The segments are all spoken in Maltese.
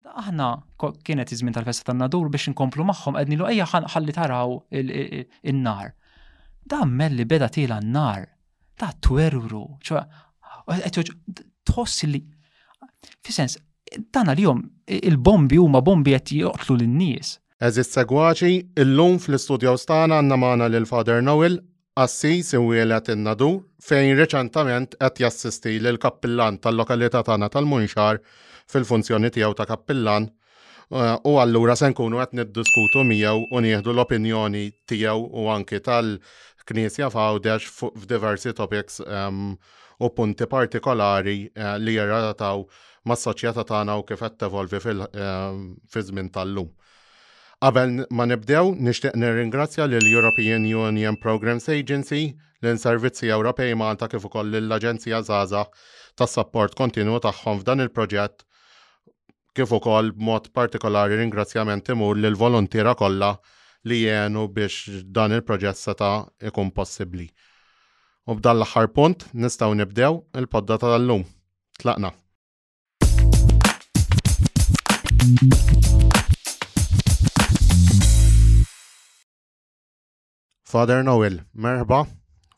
Aħna kienet iż-żmien tal-festa tan-nadur biex inkomplu magħhom qed nilu ejja ħalli taraw in-nar. Da mmel li beda tiela n-nar, ta' twerru, tħoss li fi sens dan għal-jom il-bombi huma bombi qed joqtlu lin-nies. Eżis segwaċi, illum fl-istudjow stana għandna magħna lil Father Noel, Qassis iwieled in-Nadur fejn reċentament qed jassisti lill-Kappillan tal-lokalità tagħna tal-Munxar fil-funzjoni tiegħu ta' Kappillan u allura se nkunu qed niddiskutu miegħu u nieħdu l-opinjoni tiegħu u anki tal-Knisja f'Għawdex f'diversi topics u punti partikolari li jirrelataw mas-soċjetà tagħna u kif qed tevolvi fiż-żmien tal-lum. Qabel ma nibdew, nixtieq nirringrazzja lill-European Union Programmes Agency, lill-Servizzi Ewropej Malta kif ukoll lill-Aġenzija Żgħażagħ tas-sapport kontinwu tagħhom f'dan il-proġett kif ukoll b'mod partikolari ringrazzjament imur lill-voluntiera kollha li għenu biex dan il-proġett seta' jkun possibbli. U b'dan l-aħħar punt nistgħu nibdew il-podda tal-lum. Tlaqna! Father Noel, merħba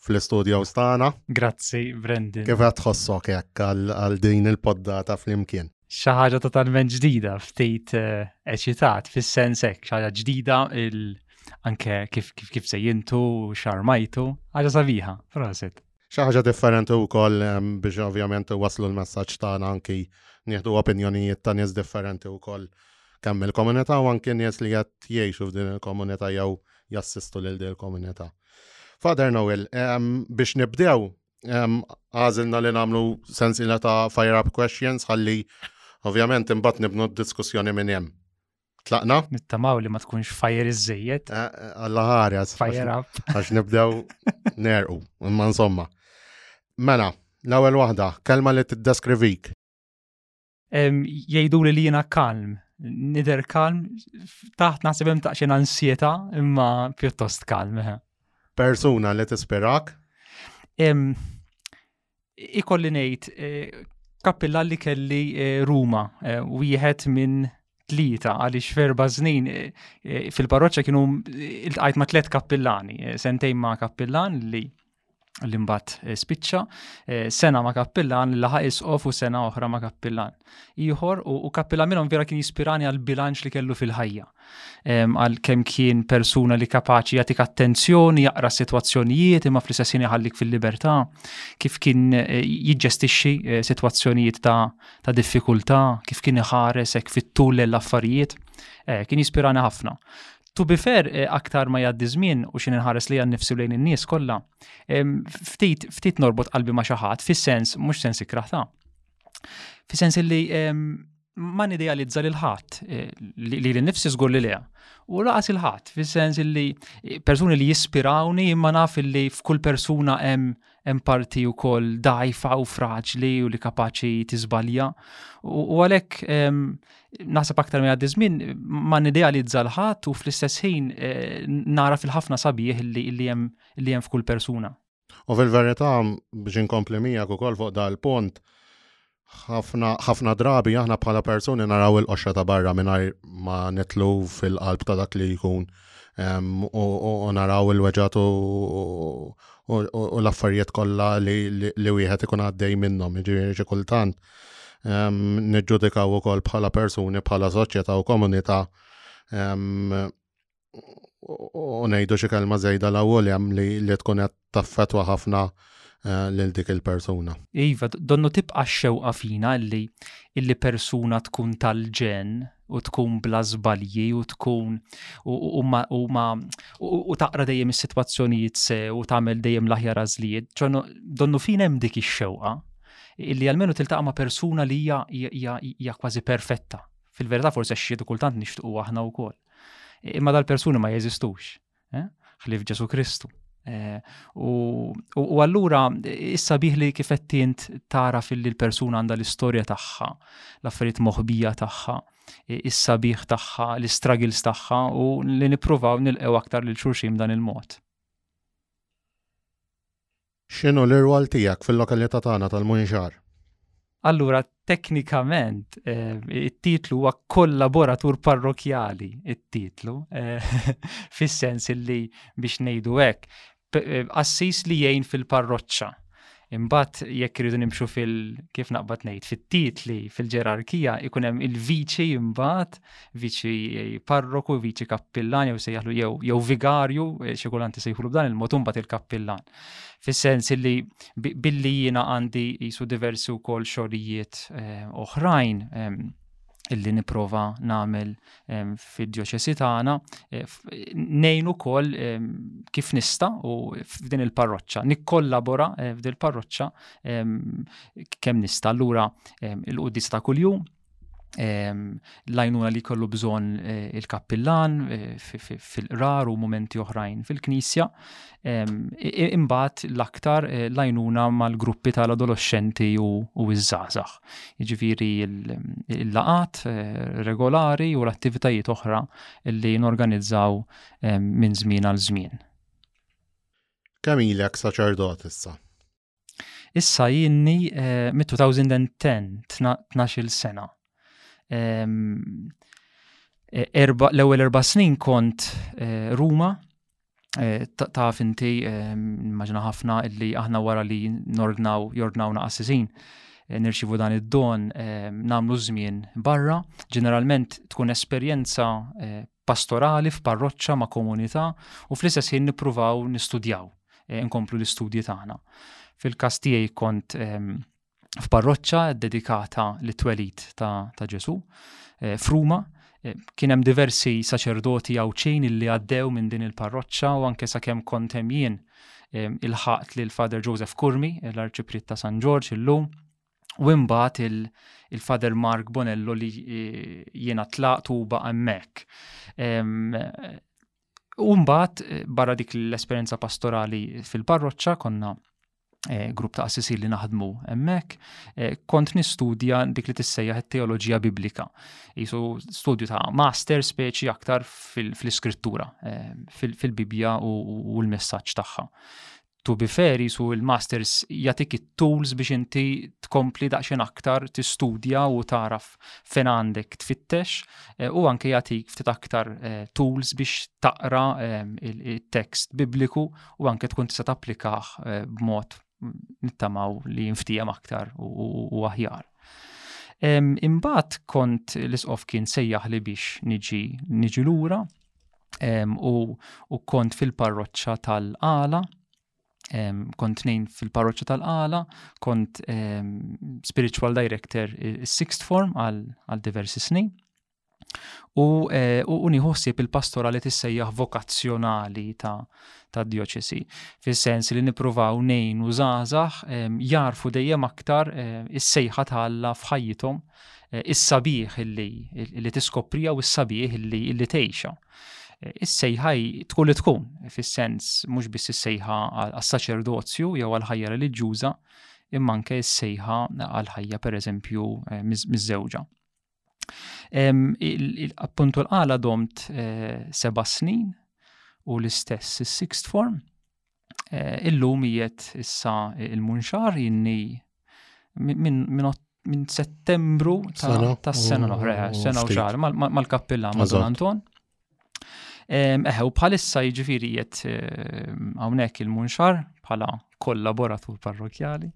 fl-istudio stana. Grazzi, Brendan. Kif għat tħossok jekk għal din il-poddata fl-imkien? ħaġa totalment ġdida, ftit eh, eċitat, fis-sens hekk, ħaġa ġdida il- anke kif kif kif sejjintu, xarmajtu, ħaġa sabiħa, prosit. Xi ħaġa differenti wkoll biex ovvjament waslu l-messaġġ tagħna anki nieħdu opinjonijiet ta' nies differenti wkoll kemm il-komunità u anki nies li qed jgħixu f'din il-komunità jew jassistu lil din il-komunità. Father Noel, biex nibdew, għażilna li nagħmlu sensila ta' fire up questions ħalli ovvjament imbagħad nibnu d-diskussjoni minn hemm. Tlaqna? Nittamaw li ma tkunx fire iżżejjed. Eh, eh, Alla ħarja. Fire up. Għax nibdew nerqu, imma insomma. Mela, l-ewwel waħda, kelma li tiddeskrivik. Jgħidu li jiena kalm, nider kalm, taħt naħseb hemm taqxin ansjeta, imma pjuttost kalm. Eh. Persuna li tispirak? Ikolli ngħid eh, kappilla li kelli eh, Ruma, eh, wieħed minn tlieta għaliex ferba snin fil-parroċċa kienu il-tqajt ma' tliet kappillani, sentejn ma' kappillan li l-imbat eh, spiċċa, eh, sena ma' kappillan, laħa isqof u sena oħra ma' kappillan. Iħor u kappillan minnhom vera kien jispirani għal bilanċ li kellu fil-ħajja. għal kemm kien persuna li kapaċi jagħtik attenzjoni, jaqra sitwazzjonijiet imma fl-istess jħallik fil-libertà, kif kien eh, jiġġestixxi eh, sitwazzjonijiet ta', ta diffikultà, kif kien iħaresek fit-tul l-affarijiet, eh, kien jispirani ħafna. Tu bifer aktar ma jgħaddi żmien u xin inħares li għannifsu lejn in-nies kollha, ftit ftit norbot qalbi ma' xi ħadd fis-sens mhux sens ikraħta. Fis-sens li ma nidealizza lil ħadd eh, li li nifsi żgur li leha. U laqas il-ħadd, fis-sens li eh, persuni li jispirawni imma naf li f'kull persuna hemm hemm parti wkoll dajfa u fraġli u li kapaċi tiżbalja. U għalhekk ehm, naħseb aktar minn għaddi żmien ma nidealizza l-ħadd u fl-istess ħin eh, nara fil-ħafna sabiħ li hemm f'kull persuna. U fil-verità biex inkompli miegħek ukoll fuq dal-punt, ħafna drabi aħna bħala persuni naraw il-qoxra ta' barra mingħajr ma nitlu fil-qalb ta' dak li jkun u naraw il-weġat u l-affarijiet kollha li wieħed ikun għaddej minnhom, jiġifieri xi kultant niġġudikaw ukoll bħala persuni, bħala soċjetà u komunità u ngħidu xi kelma żejda la William li li tkun qed taffetwa ħafna eh, lil dik il-persuna. Iva, donnu tibqa' xewqa fina illi illi persuna tkun tal-ġen u tkun bla żbalji u tkun u ma u ma u taqra dejjem is-sitwazzjonijiet se u tagħmel dejjem l-aħjar għażlijiet. Donnu fina hemm dik ix-xewqa illi għalmenu tiltaqa' ma' persuna li hija kważi perfetta. Fil-verità forsi xi kultant nixtuqu aħna wkoll. Imma dal-persuni ma jeżistux, eh? ħlif Ġesu Kristu. Eh, u allura issa biħli kifet tint tara fil-li l-persuna għanda l-istoria tagħha, l-affarijiet moħbija tagħha, is-sabiħ tagħha, l-struggles tagħha u li nippruvaw nilqew aktar lil xulxin dan il-mod. X'inhu l-irwol tiegħek fil-lokalità tagħna tal-Munxar? Allura, teknikament, eh, it-titlu huwa kollaboratur parrokjali, it-titlu, eh, fis-sens li biex ngħidu hekk, eh, assis li jgħin fil-parroċċa. Imbagħad jekk iridu nimxu fil kif naqbad ngħid fit-titli fil-ġerarkija ikun hemm il-viċi imbagħad viċi parroku, viċi kappillan, jew sejjaħlu jew jew vigarju, eh, xi kultant isejħulu b'dan il-mod imbagħad il-kappillan. Fis-sens li billi jiena għandi jisu diversi wkoll xogħlijiet eh, oħrajn ehm, illi niprofa namel ehm, fid-djoċesi tagħna eh, nejn ukoll ehm, kif nista' u f'din il-parroċċa nikkollabora f'din il-parroċċa kemm nista' allura il-quddis ta' kuljum ehm, l-għajnuna li kollu bżon eh, il-kappillan eh, fil-qrar u momenti oħrajn fil-knisja. Ehm, imbagħad l-aktar eh, l-għajnuna mal-gruppi tal-adolescenti u iż-żgħażagħ. Jiġifieri l-laqat regolari u l-attivitajiet oħra li norganizzaw ehm, minn żmien għal żmien. Kamilek saċerdot issa. Issa jinni eh, mit-2010, 12 sena. Eh, l-ewwel erba' snin kont eh, Ruma, taf inti immaġina ħafna li aħna wara li nordnaw jordnaw naqassisin nirċivu dan id-don namlu żmien barra. Ġeneralment tkun esperjenza pastorali f'parroċċa ma' komunità u fl-istess ħin nippruvaw nistudjaw, eh, nkomplu l-istudji tagħna. Fil-każ tiegħi kont ehm, f'parroċċa dedikata lit-twelid ta', ta Ġesu, eh, fruma, eh, kien hemm diversi saċerdoti għawċin illi għaddew minn din il-parroċċa u anke sakemm kont hemm jien ehm, il-ħaqt lil Father Joseph Kurmi, l-arċipriet ta' San Ġorġ illum, U imbagħad il-Father Mark Bonello li eh, jiena tlaqt u baqa' hemmhekk. U mbagħad eh, barra dik l-esperjenza pastorali fil-parroċċa konna eh, grupp ta' assisi li naħdmu emmek, kont nistudja dik li tissejjaħ it-teoloġija biblika. Jisu studju ta' master speċi aktar fil-iskrittura, fil-Bibja u l-messaġġ tagħha. to be fair, jisu il-masters jatik it-tools biex inti tkompli daqxen aktar tistudja u taraf fejn għandek tfittex eh, u anke jatik ftit aktar eh, tools biex taqra eh, il-tekst bibliku u anke tkun tista' tapplikaħ b'mod nittamaw li jinftijem aktar u aħjar. Imbagħad kont l-isqof kien sejjaħ li biex niġi niġi lura u kont fil-parroċċa tal-Qala, kont nejn fil-parroċċa tal-Qala, kont spiritual director is-sixth form għal diversi snin. U eh, uniħu ħsieb il-pastorali tissejjaħ vokazzjonali ta' ta' dioċesi. Fis-sens li nipruvaw nejn u zazax jarfu dejjem aktar eh, is-sejħa ta' Alla f'ħajjithom eh, is-sabiħ illi illi tiskoprija u s-sabiħ illi illi tgħixha. Eh, is-sejħa tkun li tkun, fis-sens mhux biss is-sejħa għas-saċerdozju jew għall-ħajja reliġjuża, imma anke s-sejħa għall-ħajja pereżempju eh, miż-żewġa. Appuntu l-qala domt seba' snin u l-istess is-sixth form eh, illum jiet issa il-munxar jinni minn min, min settembru ta' sena l-oħra, eh, sena u xar, mal-kappilla ma' Don Anton. Eħe, u bħalissa jiġifieri jiet hawnhekk il-munxar bħala kollaboratur parrokjali.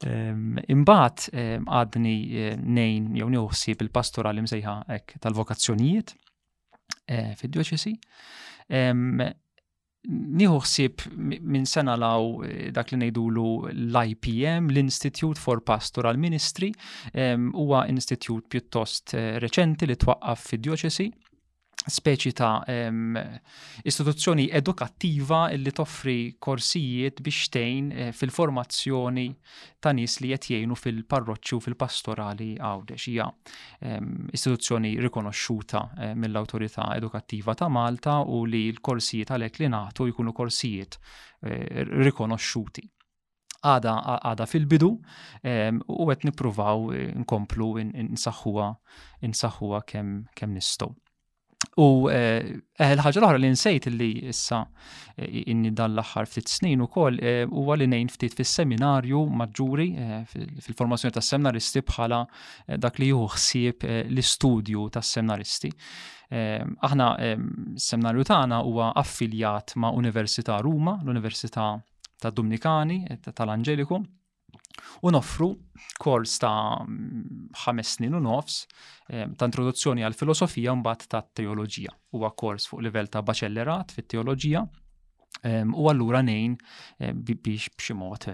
Ehm, imbagħad ehm, għadni eh, nejn jew nieħu ħsieb il-pastorali msejħa hekk tal-vokazzjonijiet eh, fid-dioċesi. Ehm, nieħu ħsieb minn sena law eh, dak li ngħidulu l-IPM, l-Institute for Pastoral Ministry, huwa institut pjuttost eh, reċenti li twaqqaf fid-djoċesi speċi ta' um, istituzzjoni edukattiva li toffri korsijiet biex tgħin eh, fil-formazzjoni ta' nies li qed jgħinu fil-parroċċi u fil-pastorali Għawdex. Hija ehm, istituzzjoni rikonoxxuta eh, mill-Awtorità Edukattiva ta' Malta u li l-korsijiet għalhekk li nagħtu jkunu korsijiet eh, rikonoxxuti għada għada fil-bidu ehm, u għet nipruvaw eh, nkomplu nsaħħuha nsaħħuha kemm kemm nistgħu. U eh, eh, l-ħaġa l-oħra li nsejt li issa eh, inni dan l-aħħar ftit snin ukoll huwa li ngħin ftit fis-seminarju maġġuri fil-formazzjoni tas-seminaristi bħala dak li jieħu ħsieb l-istudju tas-seminaristi. Ehm, aħna ehm, seminarju tagħna huwa affiljat ma' Università Ruma, l-Università ta' Dumnikani eh, tal-Anġeliku, u noffru kors ta' ħames snin u nofs eh, ta' introduzzjoni għal filosofija mbagħad ta' teoloġija. Huwa kors fuq livell ta' baċellerat fit-teoloġija eh, u allura nejn eh, biex b'xi mod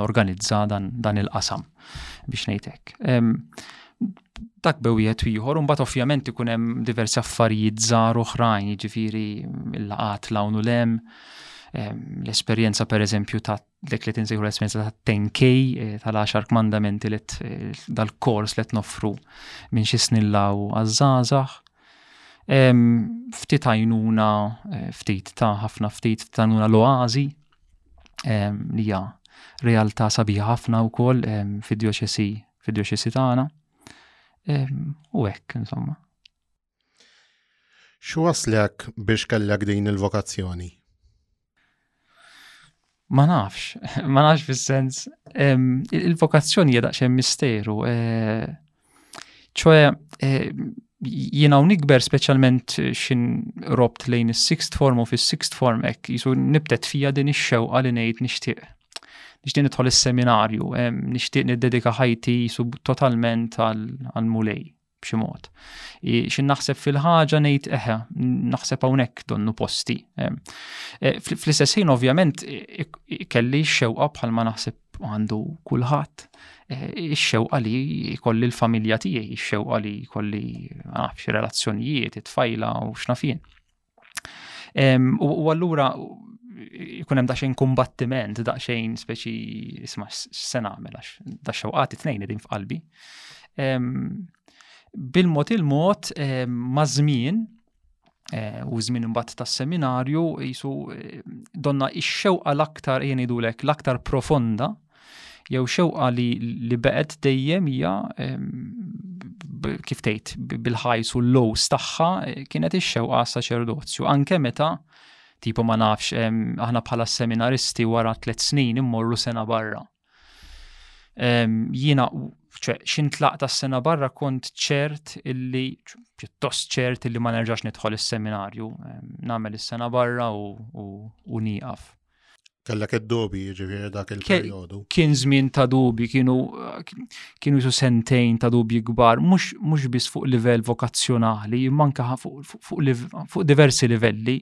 norganizza dan il-qasam biex ngħidlek. Dak bewieħed ieħor, u mbagħad ovvjament ikun hemm diversi affarijiet żgħar oħrajn, jiġifieri l-laqat l-hawn u l-hemm, l-esperjenza pereżempju ta' dik li tinsejħu l-esperjenza ta' 10K eh, tal-10 kmandamenti li eh, dal-kors li noffru minn xi snillaw għaż-żgħażagħ. Ftit għajnuna, eh, ftit ta' ħafna ftit ta' għajnuna l-oazi li hija realtà sabiħa ħafna wkoll fid-djoċesi fid-djoċesi tagħna. U hekk, insomma. X'waslek biex kellek din il-vokazzjoni? Ma nafx, ma nafx fis-sens. Il-vokazzjoni hija daqsxejn misteru. Eh, ċoe, eh, jiena u nikber speċjalment eh, xin robt lejn is-sixth form u fis-sixth form hekk jisu nibtet fija din ix-xewqa li ngħid nixtieq. Nixtieq nidħol is-seminarju, nixtieq niddedika ħajti jisu totalment għal-mulej. b'xi mod. Xin naħseb fil-ħaġa ngħid eħe, naħseb hawnhekk donnu posti. E, fl-istess ħin ovvjament kelli xewqa bħalma naħseb għandu kulħadd e, ix-xewqa li jkolli l-familja tiegħi, ix-xewqa li jkolli nafx relazzjonijiet, it-tfajla u x'nafien. U allura jkun hemm daqsxejn kumbattiment, daqsxejn speċi isma' x'se nagħmel għax daxxewqat it-tnejn qegħdin f'qalbi. Bil-mod il-mod ma' żmien Eh, u żmien imbagħad tas-seminarju jisu eh, donna ix-xewqa l-aktar jien idulek l-aktar profonda jew xewqa li, li beqgħet dejjem hija kif tgħid bil-ħajs u l-lows tagħha kienet ix-xewqa saċerdozju anke meta tipo ma nafx aħna bħala seminaristi wara tliet snin immorru sena barra. Jiena xin tlaq tas sena barra kont ċert illi pjuttost ċert illi ma nerġax nidħol is-seminarju, nagħmel is-sena barra u, u, u nieqaf. Kellek id-dubi, ġifiri dak il-periodu. Kien żmien ta' dubi, kienu kienu jisu sentejn ta' dubi kbar, mhux biss fuq livell vokazzjonali, manka fuq diversi livelli,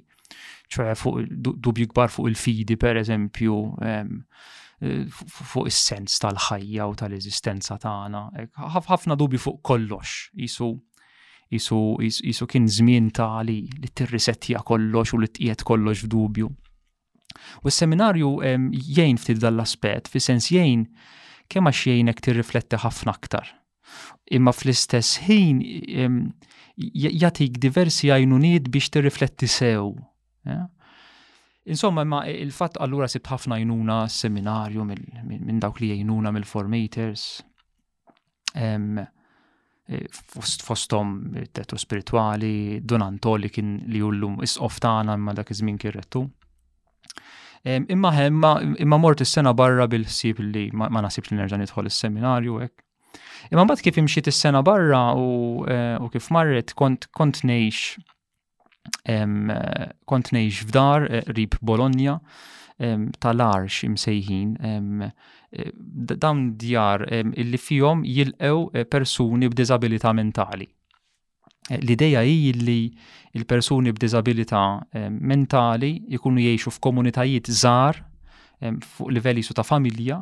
ċoħe fuq dubi kbar fuq il-fidi, per eżempju, fuq is-sens tal-ħajja u tal-eżistenza tagħna. Ħafna dubi fuq kollox, jisu jisu kien żmien tali li tirrisettja kollox u li tqiet kollox f'dubju. U s-seminarju jgħin ftit dan l-aspett, fi sens jgħin kemm għax jgħinek tirrifletti ħafna aktar. Imma fl-istess ħin jagħtik diversi għajnuniet biex tirrifletti sew. Eh? Insomma, ma il-fatt allura sibt ħafna jnuna seminarju minn dawk li jgħinuna mill-formators, Eh, fostom eh, tetu spirituali, Don Antoli kien li jullum isqof tagħna imma dak iż-żmien kien rettu. Imma imma imma mort is-sena barra bil-ħsieb li ma nasibx li nerġa' nidħol is-seminarju hekk. Imma mbagħad kif imxiet is-sena barra u eh, kif marret kont kont ngħix kont ngħix f'dar eh, rib Bologna tal-arx imsejħin eh, dawn djar illi fihom jilqew eh, persuni b'diżabilità mentali. L-ideja hi li il-persuni b'diżabilità mentali jkunu jgħixu f'komunitajiet żgħar fuq livelli su ta' familja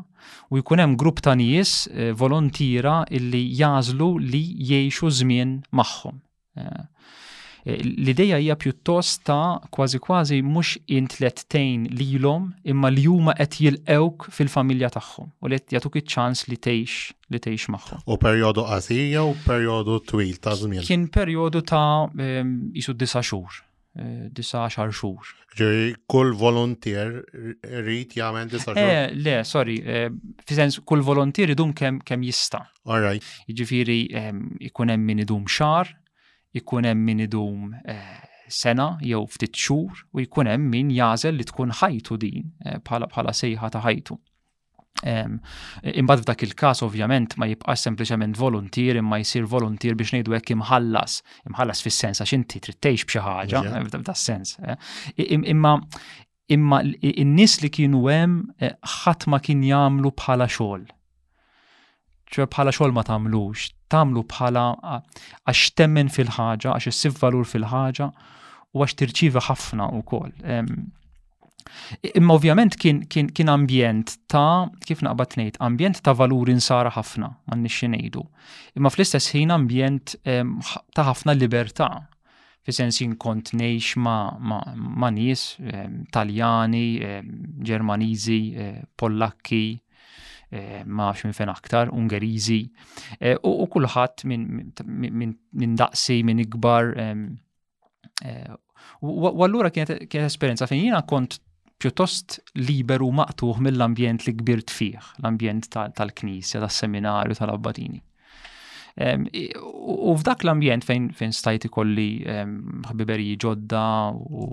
u jkun hemm grupp ta' nies volontira illi jażlu li jgħixu żmien magħhom Eh, l-ideja hija pjuttost ta' kważi kważi mhux int li tejn lilhom imma li huma qed jilqewk fil-familja tagħhom u li jagħtuk iċ-ċans li tgħix li tgħix magħhom. U perjodu qasir jew perjodu twil ta' żmien? Kien perjodu ta' jisu disa' xhur. disa xar xhur. Ġej, kull volontier rrit jagħmel disa xhur? Eh, le, sorry, eh, fizens kull volontier idum kemm kem jista. All right. Jiġifieri ehm, ikun hemm min idum xar, ikun hemm min idum eh, sena jew ftit xhur u jkun hemm min jażel li tkun ħajtu din eh, bħala bħala sejħa ta' ħajtu. Imbagħad f'dak il-każ ovvjament ma jibqax sempliċement voluntier imma jsir voluntier biex ngħidu hekk imħallas, imħallas fis-sens għax inti trid tgħix b'xi ħaġa f'das-sens. Eh. Imma imma in-nies li kienu hemm eh, ħadd ma kien jagħmlu bħala xogħol. ċe bħala xogħol ma tagħmlux, tagħmlu bħala għax temmen fil-ħaġa, għax issib valur fil-ħaġa u għax tirċivi ħafna wkoll. Imma ovvjament kien, kien, kien ambjent ta' kif naqbad ngħid, ambjent ta' valur insara ħafna, ma nixxi ngħidu. Imma fl-istess ħin ambjent ta' ħafna libertà fi sens kont nejx ma, ma, ma nies, taljani, ġermanizi, eh, pollakki, Eh, ma nafx minn fejn aktar, Ungeriżi, eh, u kulħadd minn daqsi, minn ikbar. Eh, u allura kienet esperjenza fejn jiena kont pjuttost liberu maqtuħ mill-ambjent li kbirt fih, l-ambjent tal-knisja, tas-seminarju, tal-abbatini. U f'dak l-ambjent fejn stajti kolli ħbiberi ġodda u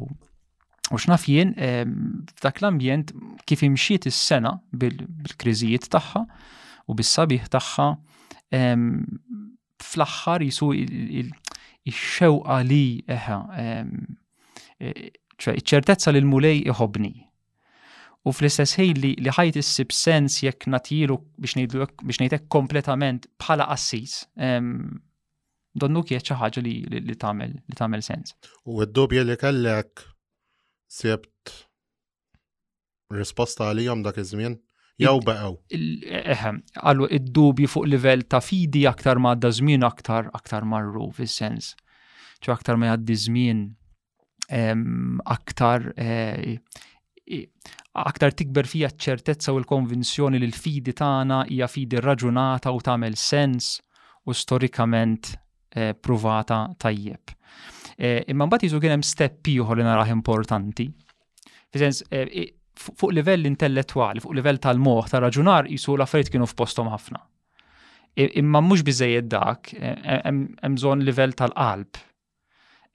U x'naf jien f'dak l-ambjent kif imxiet is-sena bil-kriżijiet tagħha u bis-sabiħ tagħha fl-aħħar jisu ix-xewqa li eħa ċertezza li l-mulej iħobni. U fl-istess ħin li, li ħajt issib sens jekk natilu biex ngħidlek kompletament bħala qassis. donnu kieċ xi ħaġa li li tagħmel li tagħmel sens. U d-dubja li kellek sebt risposta għalihom dak iż-żmien? Jew baqgħu. Eħem, għallu id-dubji fuq livell ta' fidi aktar ma għadda żmien aktar aktar marru fis-sens. Ċo aktar ma għaddi żmien aktar eh, aktar tikber fija ċertezza u l-konvinzjoni li l-fidi tagħna hija fidi raġunata u tagħmel sens u storikament eh, pruvata tajjeb. Eh, imma mbagħad jiżu kien hemm step ieħor li naraħ importanti. F'sens eh, fuq livell intellettwali, fuq livell tal-moħħ, ta' raġunar jisu l-affarijiet kienu f'postom ħafna. Imma mhux biżejjed dak, hemm bżonn livell tal-qalb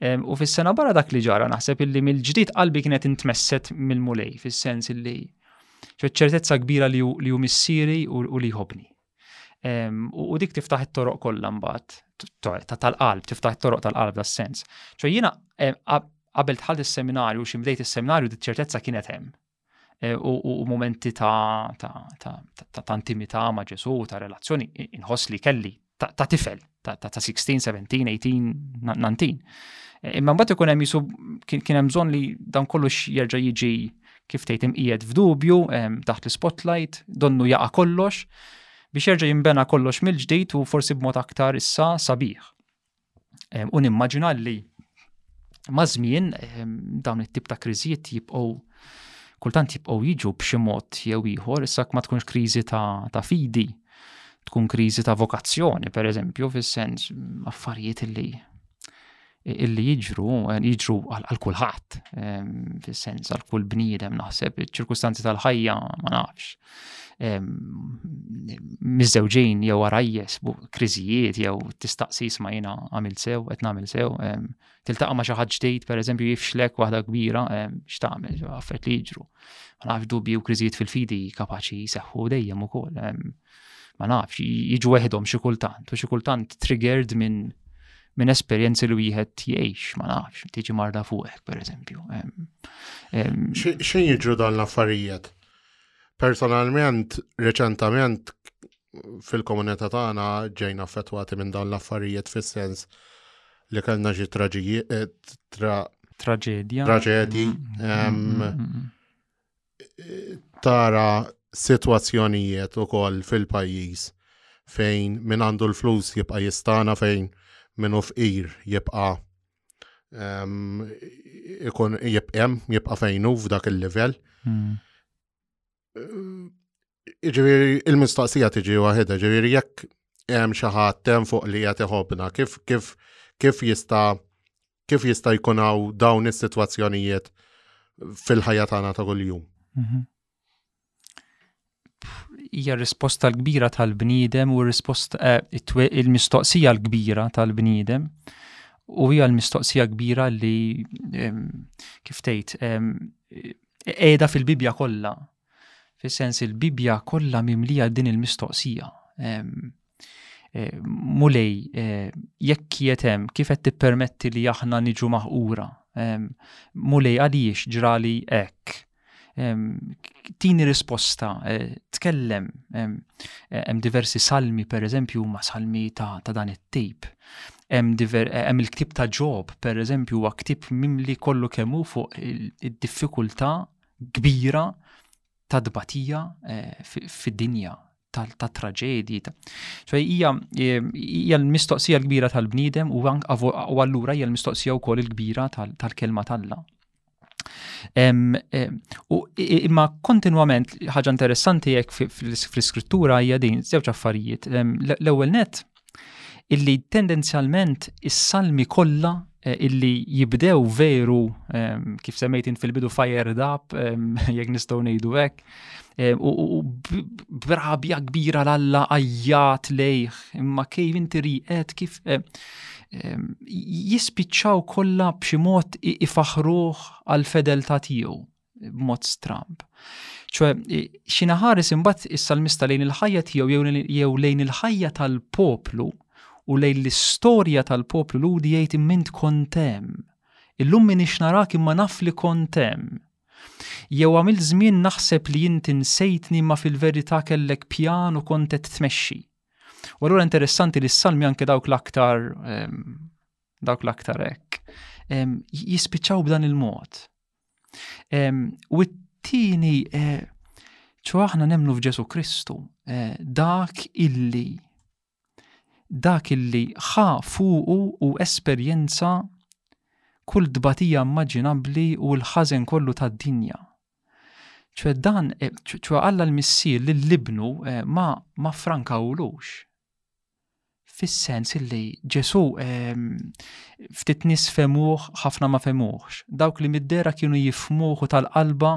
U fis-sena barra dak li ġara naħseb illi mill-ġdid qalbi kienet intmesset mill-mulej, fis-sens illi ċertezza kbira li hu missieri u li jħobni. U dik tiftaħ it-toroq kollha mbagħad, tal-qalb, tiftaħ it-toroq tal-qalb das-sens. ċo jiena qabel tħalt is-seminarju xi bdejt is-seminarju dik ċertezza kienet hemm. Eh, u momenti ta' ta' intimità ma' Ġesu, ta' relazzjoni, inħoss li kelli ta' tifel, ta' 16, 17, 18, 19. Imma mbagħad ikun hemm jisu kien hemm bżonn li dan kollox jerġa' jiġi kif tgħid imqiegħed f'dubju taħt l-spotlight, donnu jaqa' kollox biex jerġa' jinbena kollox mill-ġdid u forsi b'mod aktar issa sabiħ. Ehm, u nimmaġina li mażmien ehm, dawn it-tip ta' kriżijiet jibqgħu kultant jibqgħu jiġu b'xi mod jew ieħor, issa ma tkunx kriżi ta', ta fidi, tkun kriżi ta' vokazzjoni, per eżempju, fis-sens affarijiet illi illi jiġru, eh, jiġru għal kulħadd, ehm, fis-sens għal kull bniedem naħseb, iċ-ċirkustanzi tal-ħajja ma nafx. miżewġin jew għarajjes fuq kriżijiet jew tistaqsi ma jiena għamil sew, qed nagħmel sew, tiltaqa' ma xi ħadd ġdid pereżempju jifxlek waħda kbira x'tagħmel affarijiet li jiġru. Ma nafx dubju kriżijiet fil-fidi kapaċi jseħħu dejjem ukoll. Ma nafx jiġu weħidhom xi kultant u xi kultant triggered minn minn esperjenzi li wieħed jgħix, ma nafx, tiġi marda fuqek, per eżempju. Xejn jiġru dan l-affarijiet? Personalment, reċentament fil-komunità tagħna ġejna affettwati minn dawn l-affarijiet fis-sens li kellna xi eh, traġedja. Traġedji. Mm, mm, mm, eh, tara situazzjonijiet u koll fil-pajis fejn minn għandu l-flus jibqa jistana fejn minn ufqir jibqa ikun jibqem, jibqa fejnu f'dak il-level. Hmm. Ġiviri, il-mistaqsija tiġi waħedha, ġiviri, jekk hemm xi ħadd hemm fuq li qed iħobbna, kif kif kif jista' kif jista' jkun hawn dawn is-sitwazzjonijiet fil-ħajja tagħna ta' kuljum. Mhm. hija risposta l-kbira tal-bniedem u risposta eh, il-mistoqsija l-kbira tal-bniedem u hija l-mistoqsija kbira li kif tgħid qiegħda fil-Bibja kollha. Fis-sens il-Bibja kollha mimlija din il-mistoqsija. Eh, mulej, eh, jekk jietem, kif qed tippermetti li aħna niġu maħqura? Mulej, għaliex ġrali hekk? Tini risposta, eh, tkellem, hemm diversi salmi, per eżempju, ma salmi ta', ta dan it-tip. Hemm il-ktib ta' ġob, per eżempju, huwa ktib mimli kollu kemmu fuq id-diffikultà kbira ta' tbatija eh, fid-dinja ta' traġedji. Ċoj, hija l-mistoqsija l-kbira tal-bniedem u allura hija l-mistoqsija wkoll il-kbira tal-kelma tal-la. Imma kontinwament ħaġa interessanti jekk fl-iskrittura hija din żewġ affarijiet. L-ewwel net illi tendenzjalment is-salmi kollha eh, illi jibdew veru ehm, kif semmejt int fil-bidu fired up ehm, jekk nistgħu ngħidu hekk ehm, u brabja kbira l-alla ajjat lejh imma kif inti riqet kif eh, jispiċċaw kollha b'xi mod ifaħruh għal fedeltà tiegħu. b'mod stramb. ċwe, xina ħares imbagħad is-salmista lejn il-ħajja tiegħu jew lejn il-ħajja tal-poplu u lejn l-istorja tal-poplu ludi jgħid immint kontem. Illum min narak imma naf li kontem. Jew għamil żmien naħseb li jinti nsejtni ma fil-verità kellek pjan u kontet tmexxi. U allura interessanti li s-salmi anke dawk l-aktar ehm, dawk l-aktar hekk ehm, jispiċċaw b'dan il-mod. U t-tieni, eh, ċo aħna nemnu f'Ġesu Kristu, eh, dak illi dak illi ħa fuqu u esperjenza kull dbatija immaġinabbli u l-ħażen kollu tad-dinja. ċwe dan, eh, ċwe Alla l-Missier li l-Libnu ma, ma frankawlux. fis-sens illi Ġesu ehm, ftit nis femuh, ħafna ma femuhx. Dawk li middera kienu jifmuh u tal-qalba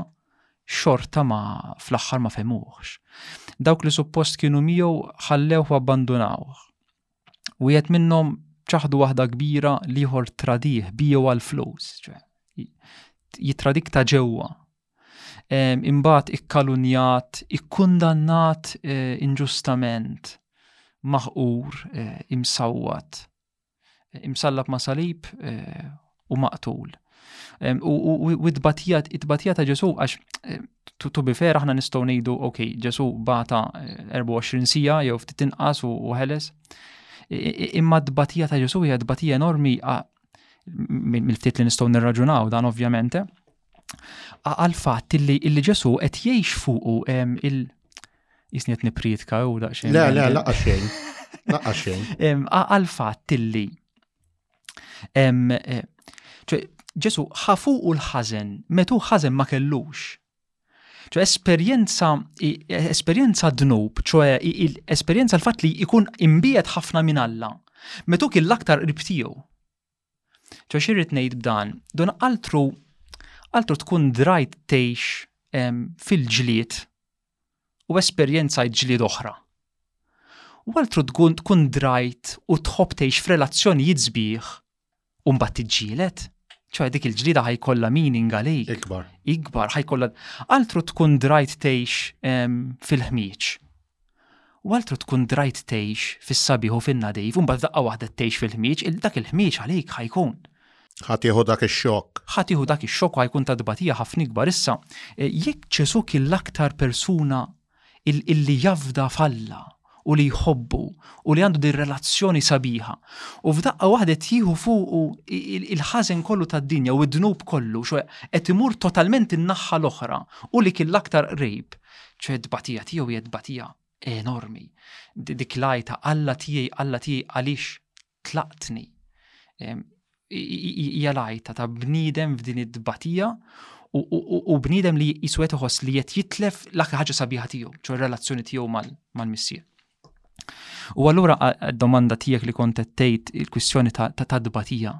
xorta ma fl-axħar ma femuħx. Dawk li suppost kienu miegħu ħallewh u abbandunawh. Wieħed minnhom ċaħdu waħda kbira liħor tradih biju għal flus, jitradik ta' ġewwa, imbagħad ikkalunjat, ikkundannat eh, inġustament, maħqur, eh, imsawwat, eh, imsallab ma' salib u maqtul. U t-batija ta' Ġesu għax tu bi fer aħna nistgħu ngħidu ok, Ġesu bata 24 sija jew ftit inqas u ħeles. Imma t-batija ta' Ġesu hija t-batija enormi mill-ftit li nistgħu nirraġunaw dan ovvjament għal fatt illi illi Ġesu qed jgħix fuqu il jisni qed niprietka u daqsxejn. Le, le, laqgħa xejn. Laqgħa xejn. Għal fatt illi eh, Ġesu ħafu u l-ħazen, metu ħazen ma kellux. ċo esperienza, esperienza dnub, ċo esperienza l-fat li ikun imbiet ħafna minn Alla, metu kien l-aktar ribtiju. Ġo xi rrid ngħid b'dan, don altru altru tkun drajt tgħix fil-ġlied u esperjenzajt ġlied oħra. U altru tkun tkun drajt u tħobb tgħix f'relazzjonijiet sbieħ u mbagħad tiġġielet. ċoħe dik il-ġlida ħajkollha meaning għalik. Ikbar. Ikbar ħajkollha. Altru tkun drajt tgħix fil-ħmieġ U altru tkun drajt tgħix fis-sabiħ u fin-nadif, u mbagħad f'daqqa waħda tgħix fil-ħmieġ, dak il-ħmieġ għalik ħa jkun. Ħa tieħu dak ix-xokk. Ħa tieħu dak ix-xokk u ħa jkun ta' tbatija ħafna ikbar. Issa, jekk Ġesù kien l-aktar persuna li jafda f'Alla u li jħobbu u li għandu din relazzjoni sabiħa, u f'daqqa waħda qed jieħu fuqu il-ħażen kollu tad-dinja u d-dnub kollu, qed imur totalment in-naħħa l-oħra, u li kien l-aktar qrib ċe tbatija tiegħu hija tbatija enormi. Dik lajta Alla tiegħi, Alla tiegħi għaliex tlaqtni. Hija lajta ta' bniedem f'din id-tbatija u bniedem li jiswet uħos li qed jitlef l-aktar ħaġa sabiħa tiegħu, ċo relazzjoni tiegħu mal-missier. U allura domanda tiegħek li kont tgħid il-kwistjoni ta' tbatija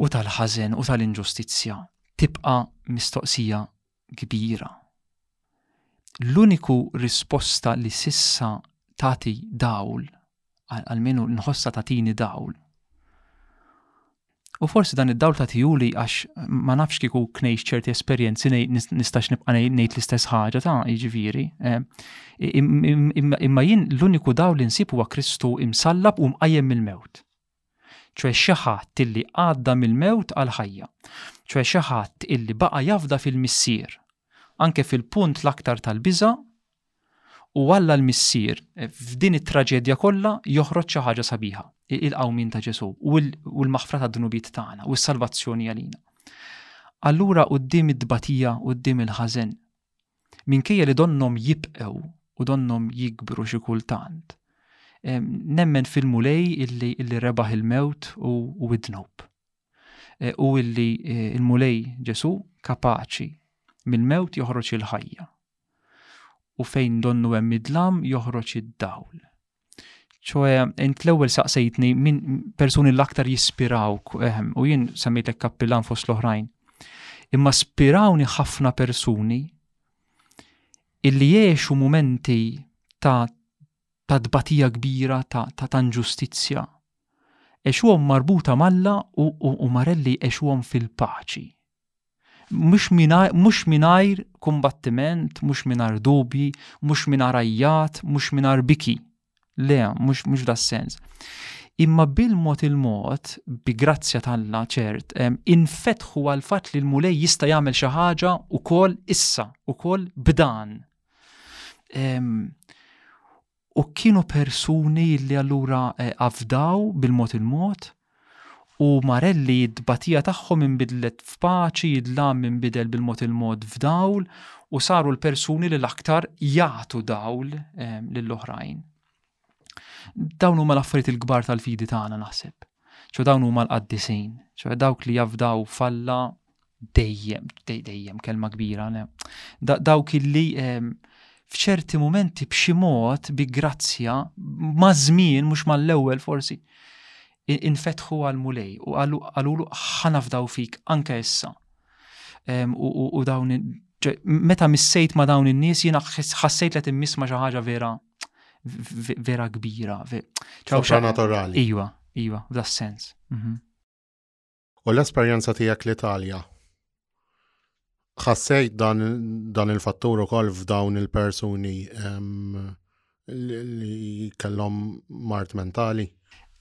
u tal-ħażen u tal-inġustizzja tibqa' mistoqsija kbira. L-uniku risposta li sissa tagħti dawl, għalmenu nħossa tagħtini dawl, U forsi dan id-dawl ta' tijuli għax ma nafx kiku knejx ċerti esperienzi nistax nibqa' ngħid l-istess ħaġa ta' jiġifieri. Eh, imma jien l-uniku dawl li nsib huwa Kristu imsallab u mqajjem mill-mewt. ċwe xi ħadd illi għadda mill-mewt għall-ħajja, ċwe xi ħadd illi baqa' jafda fil-Missier, anke fil-punt l-aktar tal-biża', u Alla l-Missier f'din it-traġedja kollha joħroġ xi ħaġa sabiħa, il-qawmin ta' Ġesù u l-maħfra tad-dnubiet tagħna u s-salvazzjoni għalina. Allura quddiem id-tbatija, quddiem il-ħażen, minkejja li donnom jibqew u donnom jikbru xi kultant, nemmen fil-mulej illi, illi rebaħ il-mewt u, u id-dnub. E, u illi e, il-mulej Ġesu kapaċi mill-mewt joħroġ il-ħajja. U fejn donnu hemm id-dlam joħroġ id-dawl. ċoħe, int l-ewel saqsejtni minn persuni l-aktar jispiraw, ehm, u jien semmejtek kappilan fost l-oħrajn. Imma spirawni ħafna persuni illi jiexu momenti ta' ta' dbatija kbira ta' ta' tanġustizja. Ex huwa marbuta malla u, u, u marelli ex huwa fil-paċi. mhux mingħajr kumbattiment, mhux mingħajr dubji, mhux mingħajr ajjat, mhux mingħajr biki. Le, mhux mhux da sens. Imma bil-mod il-mod, bi grazzja tal-la ċert, infetħu għal fatt li l-mulej jista' jagħmel xi ħaġa wkoll issa, ukoll b'dan. u kienu persuni li allura eh, afdaw bil-mod il-mod u marelli id-batija tagħhom inbidlet f'paċi, id-lam inbidel bil-mod il-mod f'dawl u saru l-persuni li l-aktar jagħtu dawl eh, lill-oħrajn. Dawn huma l-affarijiet il-kbar tal-fidi tagħna naħseb. ċo dawn huma l-qaddisin, ċo dawk li jafdaw falla dejjem, dejjem, kelma kbira, dawk illi ehm, fċerti momenti b'xi mod bi grazzja ma' żmien mhux mal-ewwel forsi infetħu għal mulej u għalulu ħanafdaw fik anke issa. Ehm, u dawn meta missejt ma' dawn in-nies jiena ħassejt li timmiss ma' xi ħaġa vera vera kbira. Vera naturali. Iwa, iwa, f'da sens. Mhm. U l-esperjenza tiegħek l-Italja? Ħassejt dan, dan il-fattur ukoll f'dawn il-persuni li kellhom mart mentali?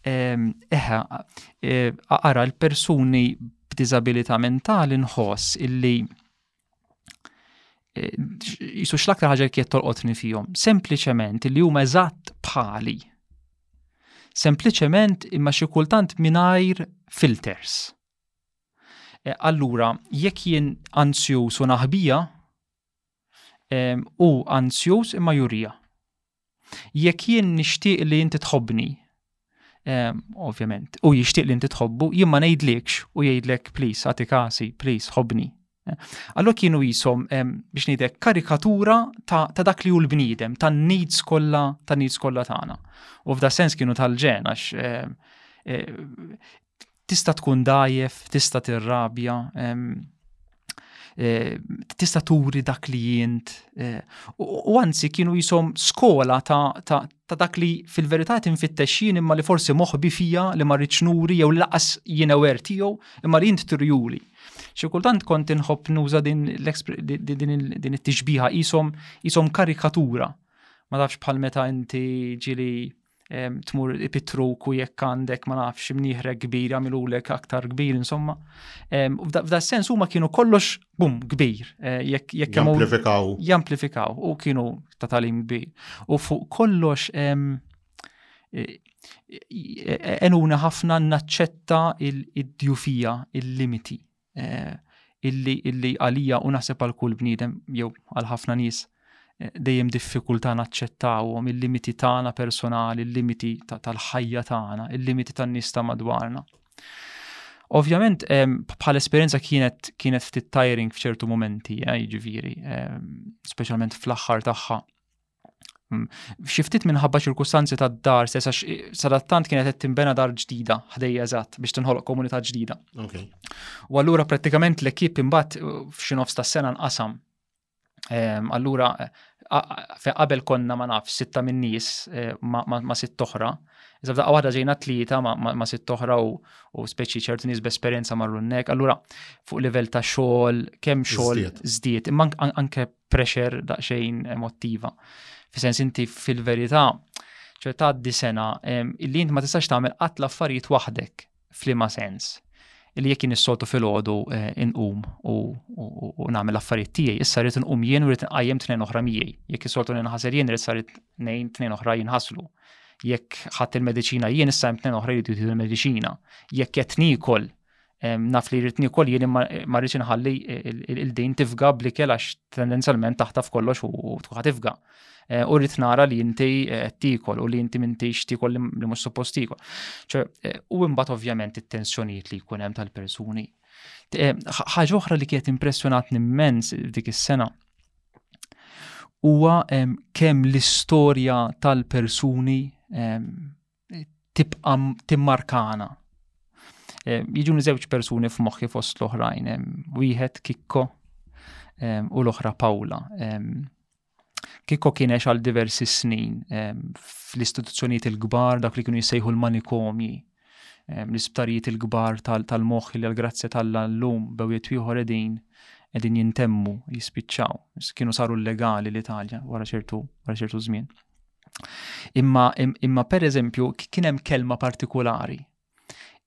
Eħe, e, ara l-persuni b'diżabilità mentali nħoss illi eh, jisu xlakta ħaġa kiet tolqotni fihom, sempliċement li huma eżatt bħali. Sempliċement imma xi kultant mingħajr filters. Eh, allura, jekk jien ansjuż u naħbija, u ansjuż imma jurija. Jekk jien nixtieq li inti tħobbni, ehm, ovvjament, u jixtieq li inti tħobbu, jien ma ngħidlikx u jgħidlek please għati kasi, please ħobbni. Allora kienu jisom ehm, biex ngħidek karikatura ta', ta dak li hu l-bniedem, ta' needs kollha ta' needs kollha tagħna. U f'da sens kienu tal-ġen għax ehm, eh, Tista' tkun dajef, tista' tirrabja, eh, tista' turi dak li jint. Eh, u anzi kienu jisom skola ta', ta, ta dak li fil-verità tinfittex jien imma li forsi moħbi fija li ma rridx nuri jew laqas jien ewer tiegħu imma li jint tirjuli. Xi kultant kont inħobb nuża din din it-tixbiha jisom jisom karikatura. Ma tafx bħal meta inti ġili tmur ipitruk u jekk għandek ma nafx imnieħrek kbir għamilulek aktar kbir insomma. F'da sens huma kienu kollox bum kbir eh, jekk jekk jamplifikaw. Jamplifikaw u kienu ta' talim kbir. U fuq kollox eh, eh, enuna ħafna naċċetta id-djufija, il-limiti. eh, illi illi għalija u naħseb għal kull bniedem jew għal ħafna nies eh, dejjem diffikultà naċċettawhom il-limiti tagħna personali, il-limiti tal-ħajja tagħna, il-limiti tan-nies ta' madwarna. Ovvjament, bħal esperienza kienet kienet ftit tiring f'ċertu momenti, eh, jiġifieri, speċjalment fl-aħħar tagħha. Mm. Xiftit minħabba ċirkustanzi ta' dar, sesa sadattant kienet qed timbena dar ġdida, ħdej eżatt, biex tinħoloq komunità ġdida. U allura prattikament l-ekip imbagħad uh, f'xi nofs tas-sena nqasam. Ehm, allura qabel konna ma naf sitta minn nies eh, ma sitt oħra. Iżda f'daqqa waħda ġejna tlieta ma sitt oħra u speċi ċertu nies b'esperjenza marru nnek. Allura fuq livell ta' xogħol, kemm xogħol żdied, imma anke pressure daqsxejn emottiva. Fis-sens inti fil-verità ċe tgħaddi sena illi int ma tistax tagħmel qatt l-affarijiet waħdek f'liema sens. Illi jekk jien is-soltu fil-ħodu eh, inqum u nagħmel affarijiet tiegħi, issa rrid inqum jien u rrid nqajjem tnejn oħra miegħi. Jekk is-soltu ninħasel jien rrid sarit tnejn tnejn oħra jinħaslu. Jekk ħadd il-mediċina jien issa hemm tnejn oħra jridu il-mediċina. Jekk qed nikol naf li rritni kol jien ma rridx inħalli il-din tifga bli kela għax tendenzjalment taħtaf kollox u tkun tifga. Eh, u rrit nara li inti eh, tikol u li inti mintix tikol li mhux suppost tikol. Eh, u imbagħad ovvjament it-tensjonijiet li jkun hemm tal-persuni. Ħaġa oħra li kienet impressjonatni immens dik is-sena huwa kemm l-istorja tal-persuni tibqa timmarkana. Eh, jiġuni żewġ persuni f'moħħi fost l-oħrajn, wieħed Kikko u l-oħra Pawla. Kikko kien ex għal diversi snin fl-istituzzjonijiet il-kbar dak li kienu jissejħu l-manikomji l-isptarijiet il-kbar tal-moħħ li għal-grazzja tal-lum bewiet ieħor edin edin jintemmu, jispiċċaw. Kienu saru legali l-Italja wara ċertu żmien. Imma, imma per eżempju, kien hemm kelma partikolari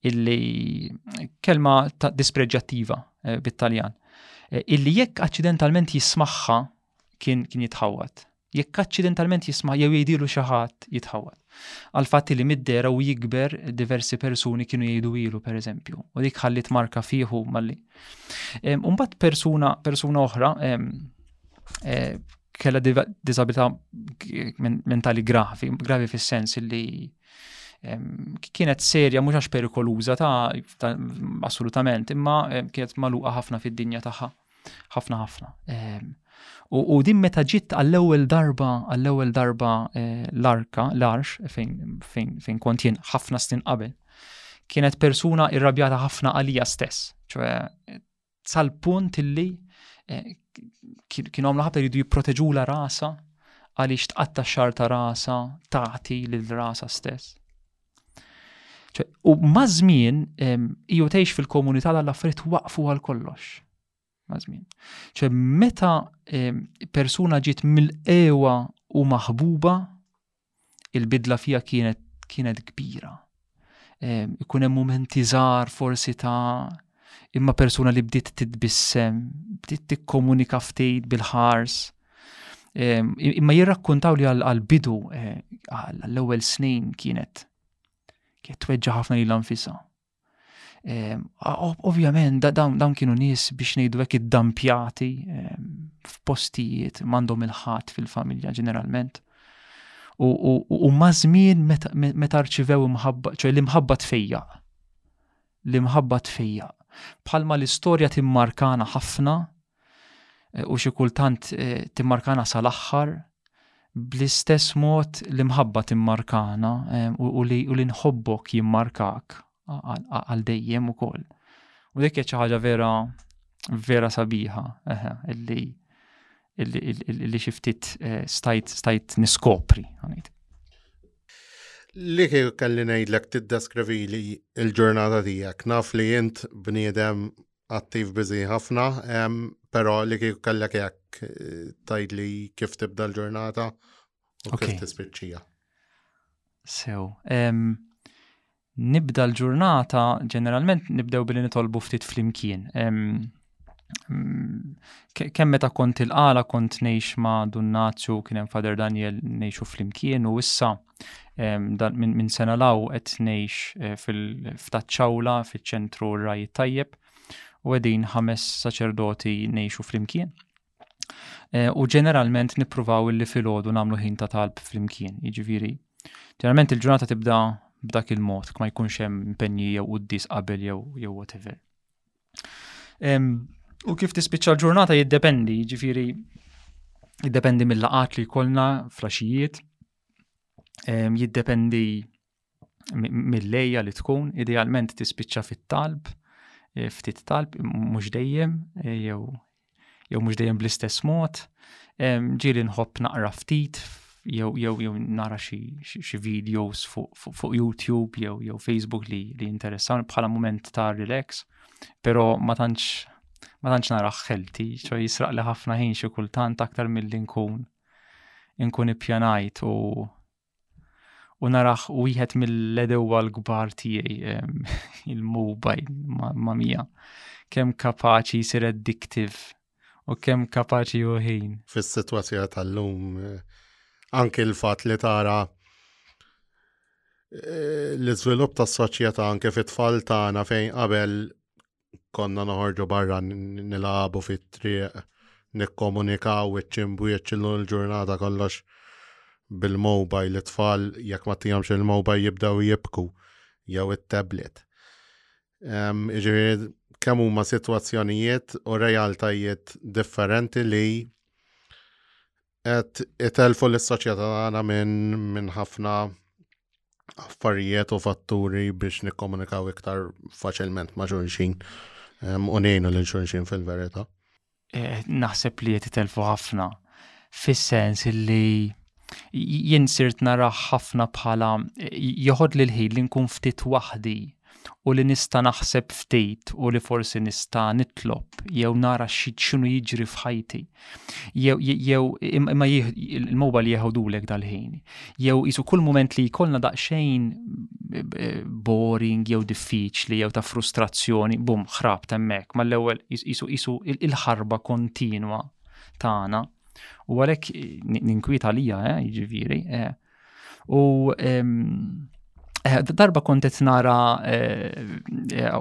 illi kelma ta' dispreġġattiva eh, bit-Taljan, eh, illi jekk aċċidentalment jismaħħa kien kien jitħawat. Jekk aċċidentalment jisma' jew jgħidilu xi ħadd jitħawat. Għal fatt li middera u jikber diversi persuni kienu jgħidu ilu pereżempju, u dik ħallit marka fieħu malli. Umbat persuna persuna oħra eh, kella disabilità mentali gravi, gravi fis-sens li kienet serja mhux għax perikoluża ta' assolutament, imma kienet magħluqa ħafna fid-dinja tagħha. Ħafna ħafna. U din meta ġiet għall-ewwel darba, għall-ewwel darba eh, l-arka, l-arx, fejn kont jien ħafna snin qabel, kienet persuna irrabjata ħafna għalija stess, ċoħe sal-punt illi eh, kienu għamlu ħabta jridu jipproteġu la rasa għaliex tqatta xar ta' rasa tagħti lil rasa stess. U mażmin iju tgħix fil-komunità l affarijiet waqfu għal kollox. Mażmin. ċe meta persuna ġiet mill-ewa u maħbuba il-bidla fija kienet kienet kbira. Ikun hemm mumenti żgħar forsi ta' imma persuna li bdiet titbissem, bdiet tikkomunika ftejt bil-ħars. Imma jirrakkuntaw li għal-bidu eh, għall-ewwel snin kienet kienet tweġġa ħafna lil nfisha. Ehm, ovvjament, dawn kienu nies biex ngħidu hekk id-dampjati ehm, f'postijiet m'għandhom il-ħadd fil-familja ġeneralment. U mażmin meta rċivew imħabba, ċoj l-imħabba tfejja. L-imħabba tfejja. Bħalma l-istorja timmarkana ħafna u xi kultant eh, timmarkana sal-aħħar bl-istess mod li mħabba timmarkana eh, u li nħobbok jimmarkak għal dejjem ukoll. U dik hija xi ħaġa vera vera sabiħa illi illi xi ftit eh, stajt stajt niskopri għanajt. Li kif kelli ngħidlek tiddeskrivi li l-ġurnata tiegħek naf li int bniedem attiv biżi ħafna, però li kieku kellek jekk eh, tajdli kif tibda l-ġurnata u kif tispiċċija. Sew, nibda l-ġurnata, ġeneralment nibdew billi nitolbu ftit flimkien. Mm, kemm meta kont il-qala kont nejx ma' Dunnazju kien hemm Fader Daniel nejxu flimkien u issa Minn sena law qed ngħix eh, fil-ftaċċawla fiċ-ċentru raj tajjeb u qegħdin ħames saċerdoti ngħixu flimkien. Eh, u ġeneralment nippruvaw illi filgħodu nagħmlu ħin ta' talb flimkien, jiġifieri. Ġeneralment il-ġurnata tibda b'dak il-mod, ma jkunx hemm impenji jew uddis qabel jew jew whatever. U kif tispiċċa l-ġurnata jiddependi, jiġifieri jiddependi mill-laqat li jkollna flaxijiet jiddependi mill-lejja li tkun, idealment tispiċċa fit-talb, eh, ftit talb, mhux dejjem, eh, jew jew mhux dejjem bl-istess mod, ġieli nħobb naqra ftit jew jew jew nara xi videos fuq YouTube jew jew Facebook li li interessan bħala moment ta' relax, però ma tantx ma tantx nara ħelti, ċoj jisraq li ħafna ħin xi kultant aktar mill-li nkun inkun ippjanajt u u naraħ wieħed mill-edewa l-kbar tiegħi il-mobile ma' mija. Kemm kapaċi jsir addictive u kemm kapaċi uħin. Fis-sitwazzjoni tal-lum eh, anke l-fatt li tara eh, l-iżvilupp tas-soċjetà anke fit-tfal tagħna fejn qabel konna noħorġu barra nilabu fit-triq, nikkomunikaw iċ-ċimbwieċ l-ġurnata kollox bil-mobile, it-tfal jekk ma tijomx il-mobile jibdew jibku, jew it-tablet. Iġifieri kemm huma sitwazzjonijiet u realtajiet differenti li qed itelfu l-soċjetà tagħna minn min ħafna affarijiet u fatturi biex nikkomunikaw iktar faċilment ma' xulxin u ngħinu lil xulxin fil-verità. Eh, naħseb li qed itelfu ħafna fis-sens li jien sirt nara ħafna bħala joħod lil ħin li nkun ftit waħdi u li nista' naħseb ftit u li forsi nista' nitlob jew nara x'inhu jiġri f'ħajti. Jew jew imma il-mobile jeħodulek dal-ħin. Jew isu kull mument li jkollna daqsxejn eh, boring jew diffiċli jew ta' frustrazzjoni, bum, ħrab temmek, mal-ewwel isu isu il-ħarba kontinwa tagħna. U għalhekk eh, ninkwita lija, eh, jiġifieri, eh, U Eh, darba kont qed nara eh, eh,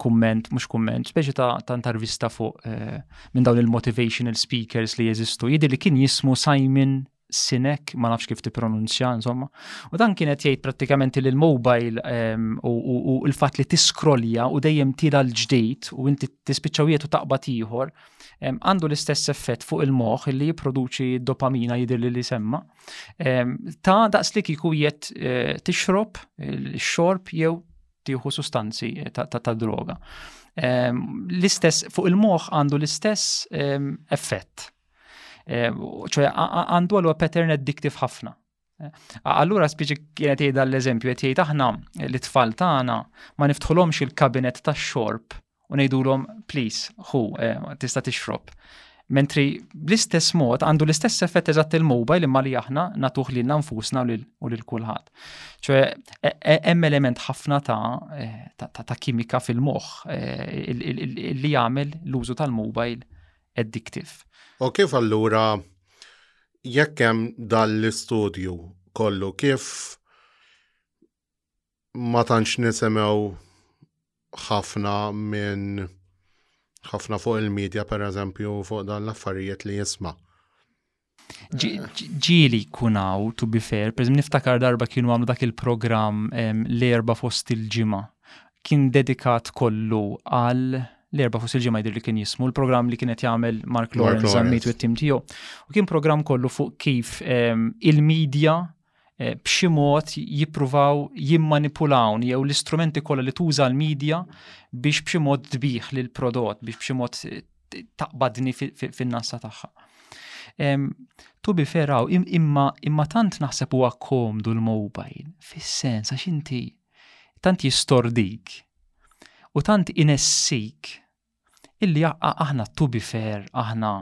kumment, mhux kumment, speċi ta' intervista fuq minn dawn il-motivational speakers li jeżistu, jidhi li kien jismu Simon Sinek, ma nafx kif tippronunzja, insomma. U dan kienet jgħid prattikament li l-mobile ehm, u l-fatt li tiskrolja u dejjem tira l-ġdid u inti tispiċċaw u taqbad ieħor ehm, għandu l-istess effett fuq il-moħħ li jipproduċi dopamina jidhirli li semma' Ta' daqs li kiku jett eh, tixrob il-xorb jew tieħu sustanzi eh, ta' droga. L-istess, fuq il-moħ għandu l-istess effett. ċoja għandu għallu pattern addictive ħafna. Allura spiċi kienet jgħida l-eżempju, qed jgħid aħna li tfal tagħna ma niftħulhomx il-kabinet tax-xorb u ngħidulhom please hu eh, tista' tixrob. Mentri bl-istess mod għandu l-istess effett eżatt il-mobile imma li aħna natuħ li nfusna u lil kulħadd. ċoe e, e, hemm element ħafna e, ta', ta, ta kimika fil-moħħ li jagħmel l-użu tal-mobile addictive. U kif allura jekk hemm dal-istudju kollu kif ma tantx nisimgħu ħafna minn ħafna fuq il-medja per eżempju fuq dan l-affarijiet li jisma' ġili kunaw, to be fair, per niftakar darba kienu għamlu dak il-program l-erba fost il-ġima. Kien dedikat kollu għal l-erba fost il-ġima jidir li kien jismu, l-program li kienet jagħmel Mark Lawrence għal mit tim tiegħu. U kien program kollu fuq kif il-medja eh, b'xi mod jippruvaw jimmanipulawni jew l-istrumenti kollha li tuża l-medja biex b'xi mod tbih lil prodott biex b'xi mod taqbadni fin-nassa tagħha. Tu bi feraw, imma imma tant naħseb huwa komdu l-mobile, fis-sens għax inti tant jistordik u tant inessik illi aħna to be fair, aħna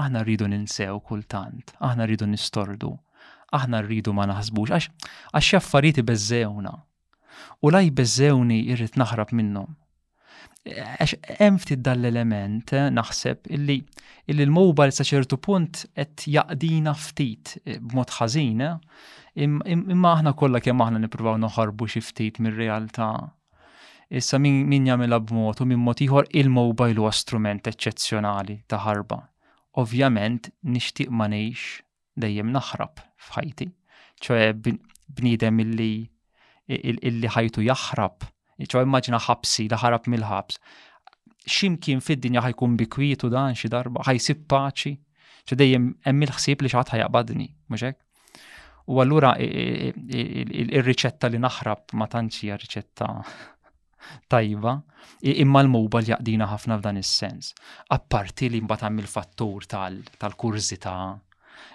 aħna rridu ninsew kultant, aħna rridu nistordu, aħna rridu ma naħsbux, għax għax affarijiet ibeżżewna. U la jbeżżewni irrid naħrab minnhom. Għax hemm ftit dal-element eh, naħseb illi illi l-mobile sa ċertu punt qed jaqdina ftit eh, b'mod ħażin, eh, imma aħna kollha kemm aħna nippruvaw noħarbu xi ftit mir-realtà Issa min, min jagħmilha b'mod u min mod ieħor il-mobile huwa strument eċċezzjonali ta' ħarba. Ovvjament nixtieq ma ngħix dejjem naħrab f'ħajti, ċoe bniedem illi illi ħajtu jaħrab, ċoe immaġina ħabsi li ħarab mill-ħabs. Ximkien fid-dinja ħajkun bikwietu dan xi darba, ħajsib paċi, ċe dejjem hemm il-ħsieb li xi ħadd ħajaqbadni, mhux hekk? U allura ir-riċetta li naħrab ma tantx hija riċetta tajba, imma l-mobile jaqdina ħafna f'dan is-sens. Apparti li mbagħad hemm il-fattur tal-kurżità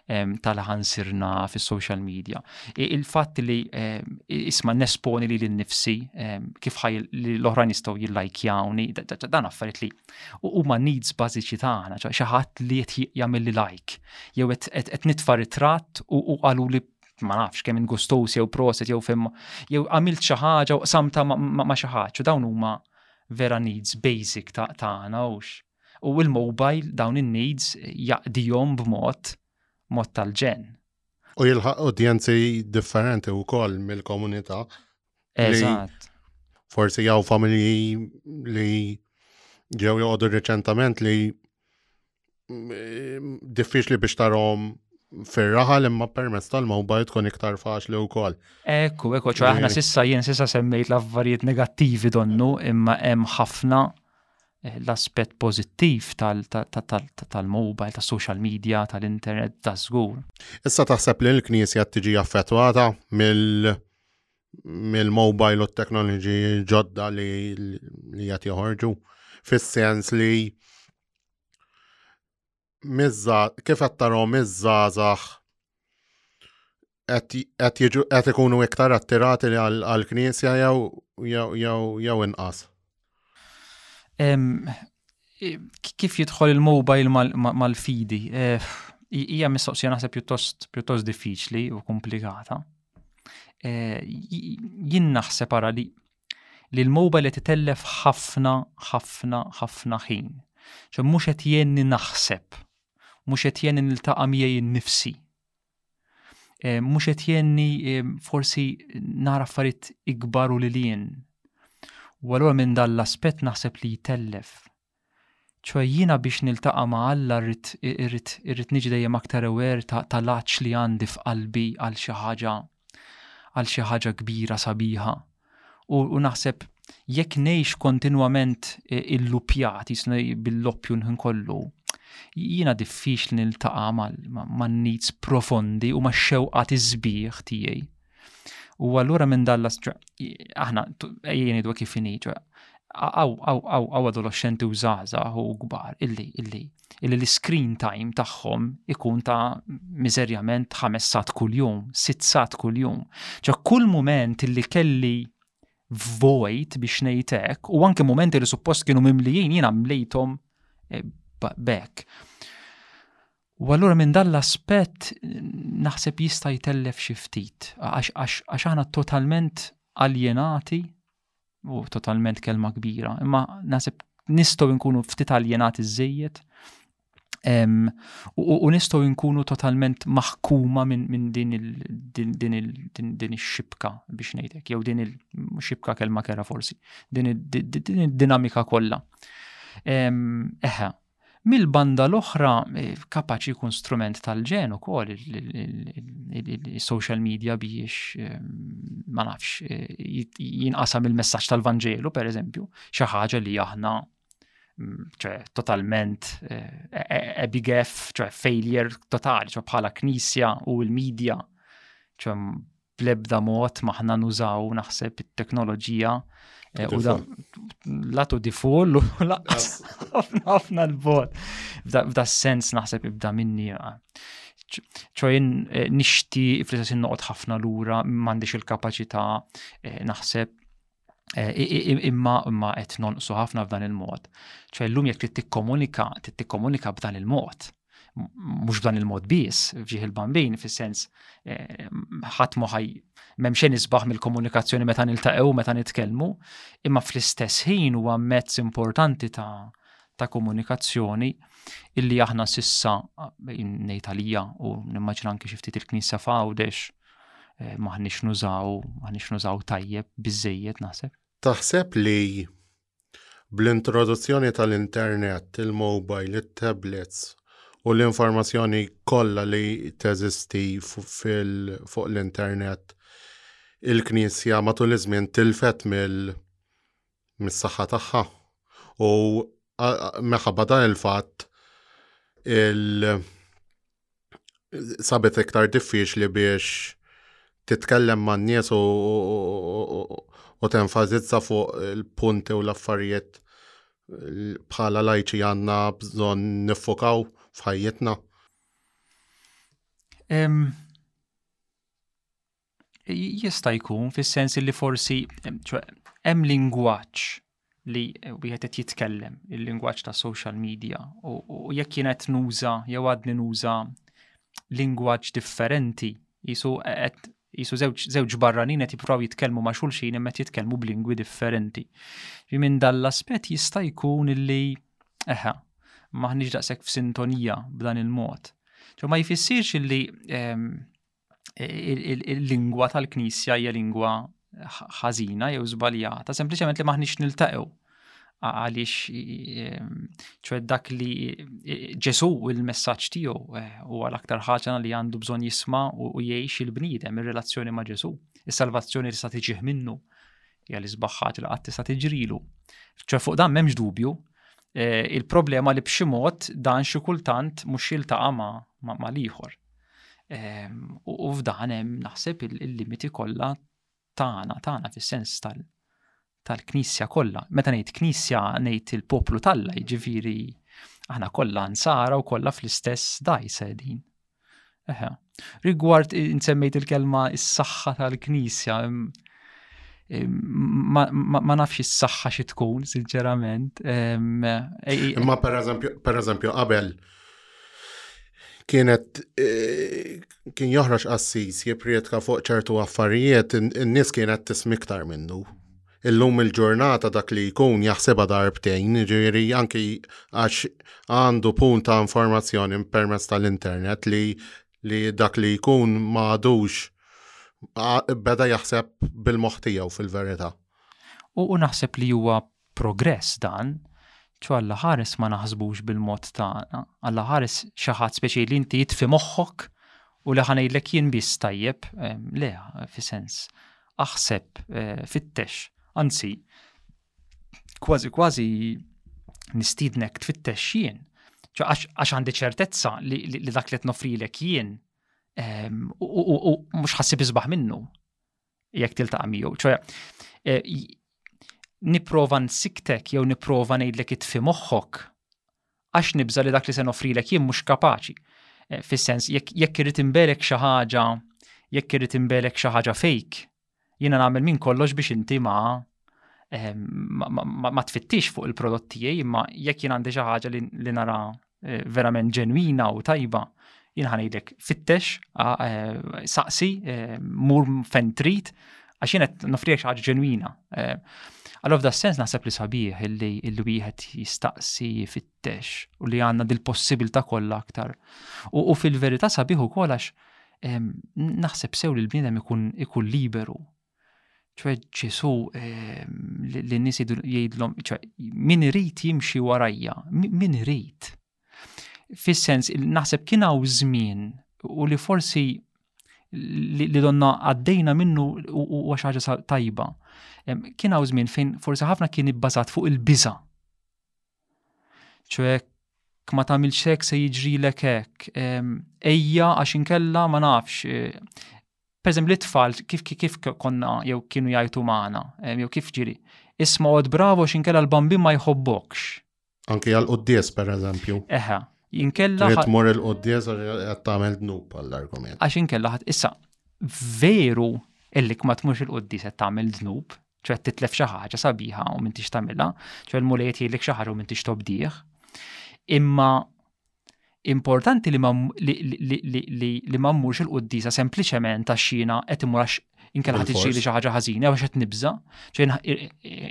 tal-ħansirna fis-social media. Il-fatt li isma nesponi li l-nifsi kif ħaj li l-oħrajn jistgħu jillajkjawni, dan affarijiet li u huma needs bażiċi tagħna, ċa xi ħadd li qed jagħmel li like, jew qed nitfa' ritratt u qalu li ma nafx kemm ingustos jew proset jew fem jew għamilt xi ħaġa u qsamta ma xi ħaġa u dawn huma vera needs basic ta' tagħna hux. U l-mobile dawn in-needs jaqdihom b'mod mod tal-ġen. U jilħaq udjenzi differenti wkoll mill-komunità Eżatt. Forsi jaw familji li ġew joqogħdu reċentament li mm, diffiċli biex tarom fir-raħal imma permezz tal-mobile tkun iktar faċli wkoll. Ekku, ekku, ċo aħna sissa jien sissa semmejt l-affarijiet negattivi donnu imma hemm ħafna eh, l-aspett pożittiv tal-mobile, tas-social media, tal-internet, taż-żgur. Issa taħseb li l-Knisja tiġi affettwata mill- mill-mobile u t-teknoloġi ġodda li li qed joħorġu fis-sens li mizza kif qed tarhom iż-żgħażagħ qed ikunu iktar attirati għall-knisja jew jew jew inqas. Kif jidħol il-mobile mal-fidi? Eh, hija mistoqsija naħseb pjuttost pjuttost diffiċli u komplikata. Eh, jien naħseb ara li li l-mobile qed itellef ħafna ħafna ħafna ħin. ċo mhux qed jenni naħseb, mhux qed jenni niltaqa' miegħi nnifsi. Eh, mhux qed jenni eh, forsi nara affarijiet ikbar u lilien. U allura minn dan l-aspett naħseb li jtellef. ċoj jiena biex niltaqa' ma' Alla rrid niġi dejjem aktar aware tal-aċ li għandi f'qalbi għal xi ħaġa għal xi ħaġa kbira sabiħa. U, u naħseb jekk ngħix kontinwament e, illupjat bil-loppju nħin kollu, jiena diffiċli niltaqa' man-nits profondi u max-xewqat iż-żbieħ tiegħi. U allura minn dalla aħna ejjeni dwa kif inhi, għaw, għaw, għaw, għaw adolescenti u zaza u gbar, illi, illi, illi l-screen time tagħhom ikun ta' miżerjament ħames sat kuljum, sitt sat kuljum. Ġo kull mument illi kelli vojt biex nejtek u anke momenti li suppost kienu mimlijin jiena mlejthom eh, back. U allura minn dan l-aspett naħseb jista' jtellef xi ftit għax aħna totalment aljenati u totalment kelma kbira, imma nasib nistgħu nkunu ftit aljenati żejjed u nistgħu nkunu totalment maħkuma minn din il-xibka biex ngħidek, jew din il-xibka kelma kera forsi, din id-dinamika kollha. Eħe, Mill-banda l-oħra, kapaċi jkun strument tal-ġen ukoll il-social media biex ma nafx jinqasam il-messaġġ tal-Vanġelu, per eżempju, xi ħaġa li aħna ċe totalment ebigef, ċe failure totali, ċe bħala knisja u l-medja, ċe bl-ebda mod maħna nużaw naħseb it-teknoloġija eh, u da latu difol u laqqas ħafna l-bot. F'da sens naħseb ibda minni. ċojn eh, nishti fl-istess noqgħod ħafna lura m'għandix il-kapaċità eh, naħseb Eh, imma imma qed nonqsu ħafna f'dan il-mod. ċe llum jekk trid tikkomunika, trid tikkomunika b'dan il-mod. Mhux b'dan il-mod biss, fġieħ il-bambin, fis-sens eh, ħadd moħaj m'hemm xejn isbaħ mill-komunikazzjoni meta niltaqgħu meta nitkellmu, imma fl-istess ħin huwa mezz importanti ta' ta' komunikazzjoni illi aħna sissa eh, ngħid għalija u nimmaġina anke xi ftit il-Knisja f'Għawdex eh, maħniex nużaw, maħniex nużaw tajjeb biżejjed naħseb. Taħseb li bl-introduzzjoni tal-internet, il-mobile, it-tablets u l-informazzjoni kollha li teżisti fuq l-internet il-Knisja matul iż-żmien tilfet mill mis-saħħa tagħha u meħabba dan il-fatt il sabet iktar diffiċli biex titkellem man nies u, u tenfazizza fuq il-punti u l-affarijiet bħala lajċi għanna bżon nifokaw f'ħajjitna? Jista' jkun fis-sens li forsi hemm lingwaġġ li wieħed qed jitkellem il-lingwaġġ ta' social media u jekk kienet nuża jew għadni nuża lingwaġġ differenti jisu qed jisu żewġ barranin qed jippruvaw jitkellmu ma' xulxin imma qed jitkellmu b'lingwi differenti. Ġi minn dan l-aspett jista' jkun li eħe maħniġ daqshekk f'sintonija b'dan il-mod. Ġo ma jfissirx li ehm, il-lingwa tal-Knisja hija lingwa ħażina jew żbaljata, sempliċement li maħniex niltaqgħu għaliex ehm, ċwe dak li ġesu il-messaġġ tiegħu eh, huwa l-aktar ħaġa li għandu bżonn jisma' u jgħix il-bniedem ir-relazzjoni ma' Ġesu. Is-salvazzjoni li sa tiġih minnu hija li sbaħħat li qatt tista' tiġrilu. ċwe fuq dan m'hemmx dubju, eh, il-problema li b'xi mod dan xi kultant mhux jiltaqa' ma' l-ieħor. U f'dan hemm naħseb il-limiti kollha tagħna, tagħna fis-sens tal- tal-Knisja kollha. Meta ngħid Knisja ngħid il-poplu talla, jiġifieri aħna kollha nsara u kollha fl-istess dajsa din. Eħe. Rigward insemmejt il-kelma is-saħħa tal-Knisja, ma nafx is-saħħa xi tkun, sinċerament. Imma per eżempju qabel kienet eh, kien joħroġ qassis jiprietka fuq ċertu affarijiet, in-nies kienet tismi iktar minnu. Illum il-ġurnata dak li jkun jaħseba darbtejn, ġiri anki għax għandu punt ta' informazzjoni permezz tal-internet li li dak li jkun ma għadux beda jaħseb bil-moħtijaw fil-verita. U naħseb li huwa progress dan, ċo Alla ħares ma naħsbux bil-mod tagħna, Alla ħares xi ħadd speċi li inti jitfi moħħok u li ħanejdlek jien biss tajjeb, ehm, le, fi sens, aħseb, eh, fittex, anzi, kważi kważi nistidnek tfittex jien, għax għandi ċertezza li, dak li t-nofrilek jien ehm, u mux ħassib izbaħ minnu. jekk tiltaqa' miegħu. ċoja, eh, niprova nsiktek jew niprova ngħidlek itfi moħħok għax nibża li dak li se nofrilek jien mhux kapaċi. Eh, fis-sens jekk irid imbelek xi ħaġa, jekk irid imbelek xi ħaġa fejk, jiena nagħmel minn kollox biex inti ma ehm, ma tfittix fuq il-prodott tiegħi imma jekk jien għandi xi ħaġa li nara eh, verament ġenwina u tajba jien ħanejdek fittex, eh, saqsi, eh, mur fejn trid għax jien qed nofriex ħaġa ġenwina. Allora f'da sens naħseb li sabiħ illi illi wieħed jistaqsi jifittex u li għandna dil-possibilità kollha aktar. U fil-verità sabiħ ukoll għax naħseb sew li l-bniedem ikun ikun liberu ċwe ġesu li nis jgħidlom, ċwe min rrit jimxi warajja, min rrit. Fis-sens, naħseb kien hawn żmien u li forsi li donna għaddejna minnu u ħaġa tajba. Kien hawn żmien fejn forsi ħafna kien ibbażat fuq il-biża. ċoe ma tagħmilx hekk se jiġrilek hekk. Ejja għax inkella ma nafx. Pereżempju li tfal kif kif konna jew kienu jajtu magħna, jew kif ġiri. Isma' għod bravo x'inkella l-bambin ma jħobbokx. Anki għal quddies pereżempju. Eħa, inkella. Qed mor il-quddies qed tagħmel dnub għall-argument. Għax inkella ħadd issa veru illik ma tmux il-quddies qed tagħmel dnub, ċoħe titlef xi ħaġa sabiħa u m'intix tagħmilha, ċoħe l-mulej qed jgħidlek xi ħaġa u m'intix tobdih. Imma importanti li ma li ma mmurx il-quddisa sempliċement għax xina qed imur għax inkella ħad iġri xi ħaġa ħażina għax qed nibża, ċejn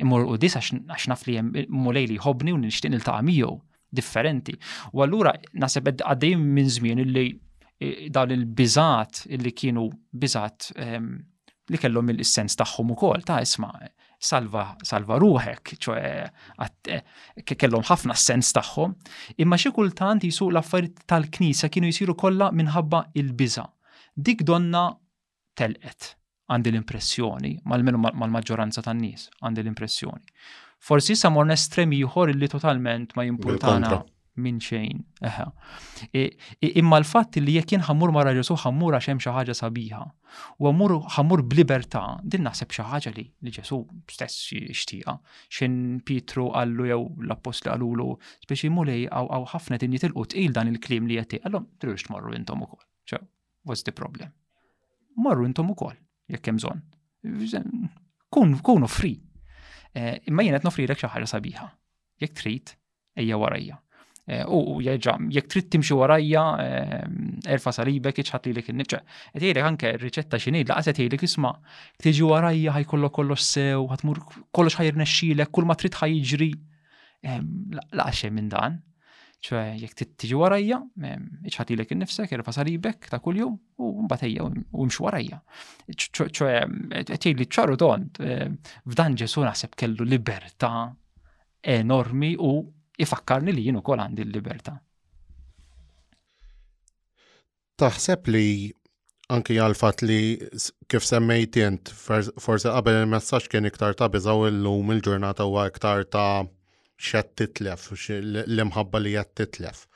imur il-quddisa għax naf li hemm mulej li jħobbni u nixtieq niltaqa' miegħu. differenti. U allura naħseb għaddej minn żmien illi eh, dan il-biżat illi kienu biżat ehm, li kellhom il-sens tagħhom ukoll ta' isma' salva, salva ruħek, ċoħe eh, kellhom ħafna sens tagħhom, imma xi kultant jisu l-affarijiet tal-Knisja kienu jisiru kollha minħabba il-biża. Dik donna telqet, għandi l-impressjoni, mal-menu mal-maġġoranza tan-nies, għandi l-impressjoni. Forsi sa morna estrem ieħor illi totalment ma jimpurtana minn xejn. Imma l-fatt li jekk jien ħammur mara Ġesu ħammur għax hemm xi ħaġa sabiħa. U ħammur ħammur b'libertà, din naħseb xi ħaġa li li Ġesu stess xtieqa. X'in Pietru qallu jew l-Appostli qalulu biex imulej għaw ħafna din jitilqu tqil dan il-kliem li qed Allhom tridux tmorru intom ukoll. What's the problem? Morru intom ukoll, jekk hemm bżonn. Kun, kun offri. Eh, imma jien qed nofrilek xi ħaġa sabiħa. Jekk trid, ejja warajja. Eh, u jieġa, jekk trid timxi warajja, eh, erfa salibek, iċħat li l-ek il-nibċa. Et jgħidek anke riċetta xini, laqas et jgħidek isma, tiġi warajja ħajkollok kollox sew, ħatmur kollox ħajr nexxilek, kull ma trid ħajġri. Laqas xejn minn dan. ċwe jek tiġi warajja, iċħatilek innifsek, irfa salibek ta' kuljum u mbatejja u mx warajja. ċwe għetjaj li ċaru tont, f'dan ġesu naħseb kellu liberta enormi u ifakkarni li jinu kol għandi l-liberta. Taħseb li anki għal fatt li kif semmejt int forsi qabel il-messaġġ kien iktar ta' biżaw illum il-ġurnata huwa iktar ta' xed titlef, l-imħabba li qed titlef.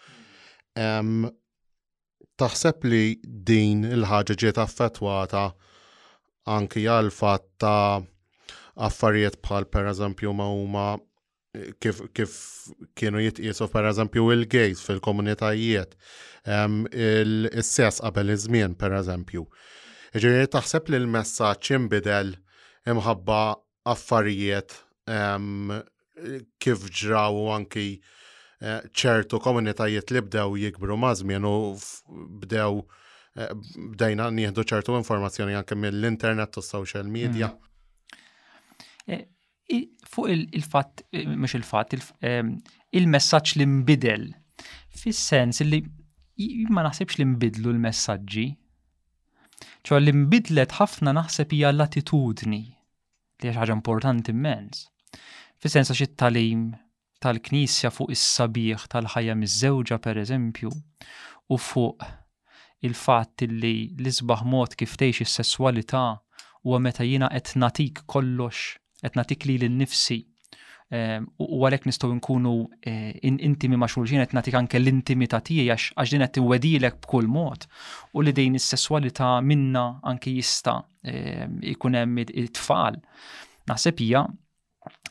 Taħseb li din il-ħaġa ġiet affettwata anki għal fatt ta' affarijiet bħal pereżempju ma huma kif, kif kienu jitqiesu per eżempju il-gays fil-komunitajiet, il-sess qabel iż-żmien per eżempju. Ġiri taħseb li l-messaġġ inbidel imħabba affarijiet kif ġraw u anki eh, ċertu komunitajiet li bdew jikbru mażmien u bdew eh, bdejna nieħdu ċertu informazzjoni anke mill-internet u social media. Mm. Eh, Fuq il-fatt, mhux il-fatt, ehm, il-messaġġ li nbidel. Fis-sens li ma naħsibx li nbidlu l-messaġġi. ċo li nbidlet ħafna naħseb hija l-attitudni li ħaġa importanti immens. Fis-sens għax it-talim tal-Knisja fuq is-sabiħ tal-ħajja miżżewġa, pereżempju, u fuq il-fatt li l-isbaħ mod kif tgħix is-sesswalità huwa meta jiena qed nagħtik kollox, qed nagħtik lili nnifsi, ehm, u għalhekk nistgħu nkunu eh, intimi ma' xulxin qed nagħtik anke l-intimità tiegħi għax din qed tinwedilek b'kull mod u li din is-sesswalità minna anke jista' ehm, ikun hemm it-tfal. Naħseb hija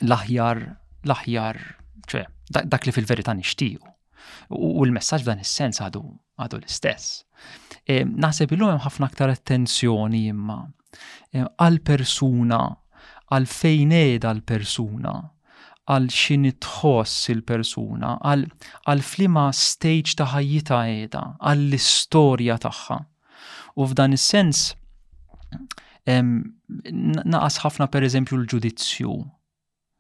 l-aħjar, l-aħjar, ċe, dak li fil-verità nixtiju. U l-messaġġ dan is-sens għadu għadu l-istess. E, naħseb illum hemm ħafna aktar attenzjoni imma e, għal persuna għal fejn qiegħda l-persuna għal xin tħoss il-persuna, għal flima stage ta' ħajjita għeda, għall istorja tagħha. U f'dan is-sens naqas ħafna per eżempju l-ġudizzju.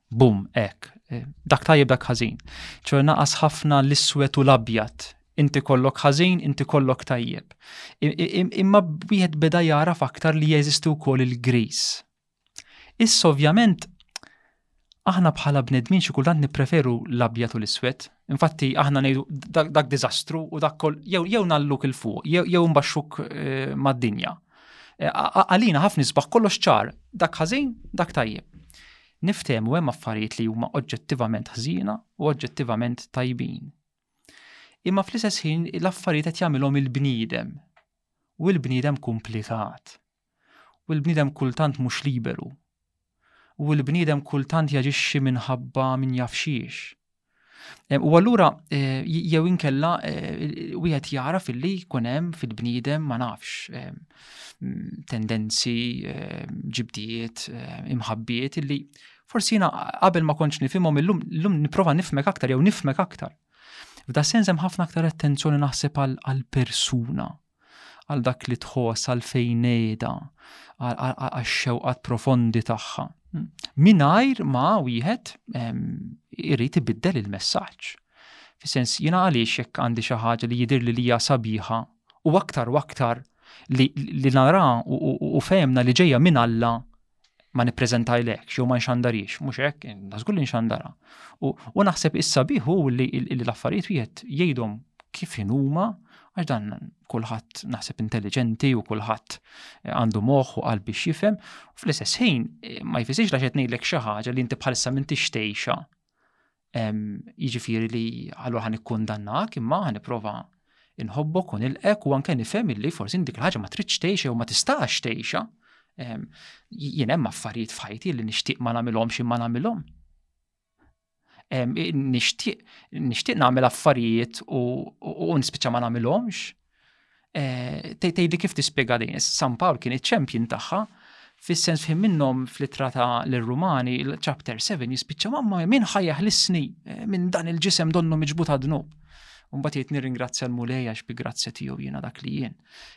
Bum, ek, eh, dak tajjeb dak ħażin. ċo naqas ħafna l-iswed u l-abjad. Inti kollok ħażin, inti kollok tajjeb. Imma wieħed beda jaraf aktar li jeżisti wkoll il-gris. Issa ovvjament aħna bħala bnedmin xi kultant nippreferu l-abjad u l-iswed. Infatti aħna ngħidu dak, dak diżastru u dak kol jew jew nalluk il fuq jew jew mbaxxuk eh, mad-dinja. Eh, għalina ħafna nisbaħ kollox ċar, dak ħażin, dak tajjeb. Niftehmu hemm affarijiet li huma oġġettivament ħżiena u oġġettivament tajbin. Imma fl-istess ħin l-affarijiet qed jagħmilhom il-bniedem. U l-bniedem komplikat. U l-bniedem kultant mhux liberu. U l-bniedem kultant jaġixxi minħabba min jaf xiex. Eh, u allura eh, jew inkella eh, wieħed jara fil-li jkun hemm fil-bniedem ma nafx mm, tendenzi, ġibdiet, imħabbiet illi forsi jiena qabel ma kontx nifhimhom illum llum nipprova nifmek aktar jew nifmek aktar. F'da sens hemm ħafna aktar attenzjoni naħseb għal persuna għal dak li tħoss għal fejneda, għax-xewqat profondi tagħha. Minajr ma wieħed irrid ibiddel il-messaġġ. Fis-sens jiena għaliex jekk għandi xi ħaġa li jidir li hija sabiħa u aktar u aktar li, li nara u, u, u fejmna li ġejja minn Alla ma nippreżentajlekx jew ma nxandarix, mhux hekk, nażgur li nxandara. U, u naħseb issa biħu li, li l-affarijiet wieħed jgħidhom kif huma għax dan kulħadd naħseb intelligenti u kulħadd eh, għandu moħħ u qalbi biex jifhem, fl-istess ħin eh, ma jfisirx la qed ngħidlek xi ħaġa li inti bħalissa minn tixtejxa jiġifieri li allura ħan ikkundannak imma ħan nipprova inħobbok u nilqek u anke nifhem illi forsi dik il-ħaġa ma tridx tgħixha jew ma tistax tgħixha. Jien hemm affarijiet f'ħajti li nixtieq ma nagħmilhomx imma nagħmilhom. Nixtieq nagħmel affarijiet u nispiċċa ma nagħmilhomx Eh, tgħidli kif tispjega din. San Pawl kien iċ-champion tagħha fis-sens fħim minnhom fl-ittra ta' l-Rumani, l-chapter 7 jispiċċa mamma min ħajjaħ l-isni eh, minn dan il-ġisem donnu miġbut għadnu. Umbat jgħid nirringrazzja l-mulej għax bi grazzja tiegħu jiena dak li jien.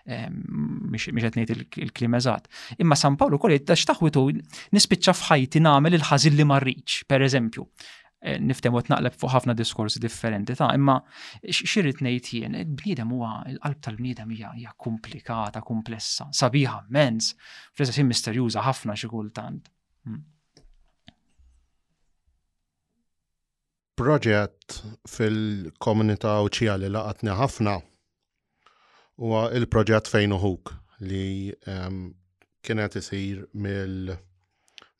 Mhix qed ngħid il-kliem eżatt. Imma San Pawl ukoll jgħid għax taħwitu nispiċċa f'ħajti nagħmel il-ħażin li marriċ, pereżempju. Eh, niftem għot naqleb fuq ħafna diskorsi differenti ta' imma xirrit nejt jien, il-bniedem huwa, il-qalb tal-bniedem hija komplikata, komplessa, sabiħa, mens, fl-istess jien misterjuża ħafna xi kultant. Hmm. Proġett fil-komunità uċija li laqatni ħafna Huwa il-proġett fejn uħuk li kienet isir mill-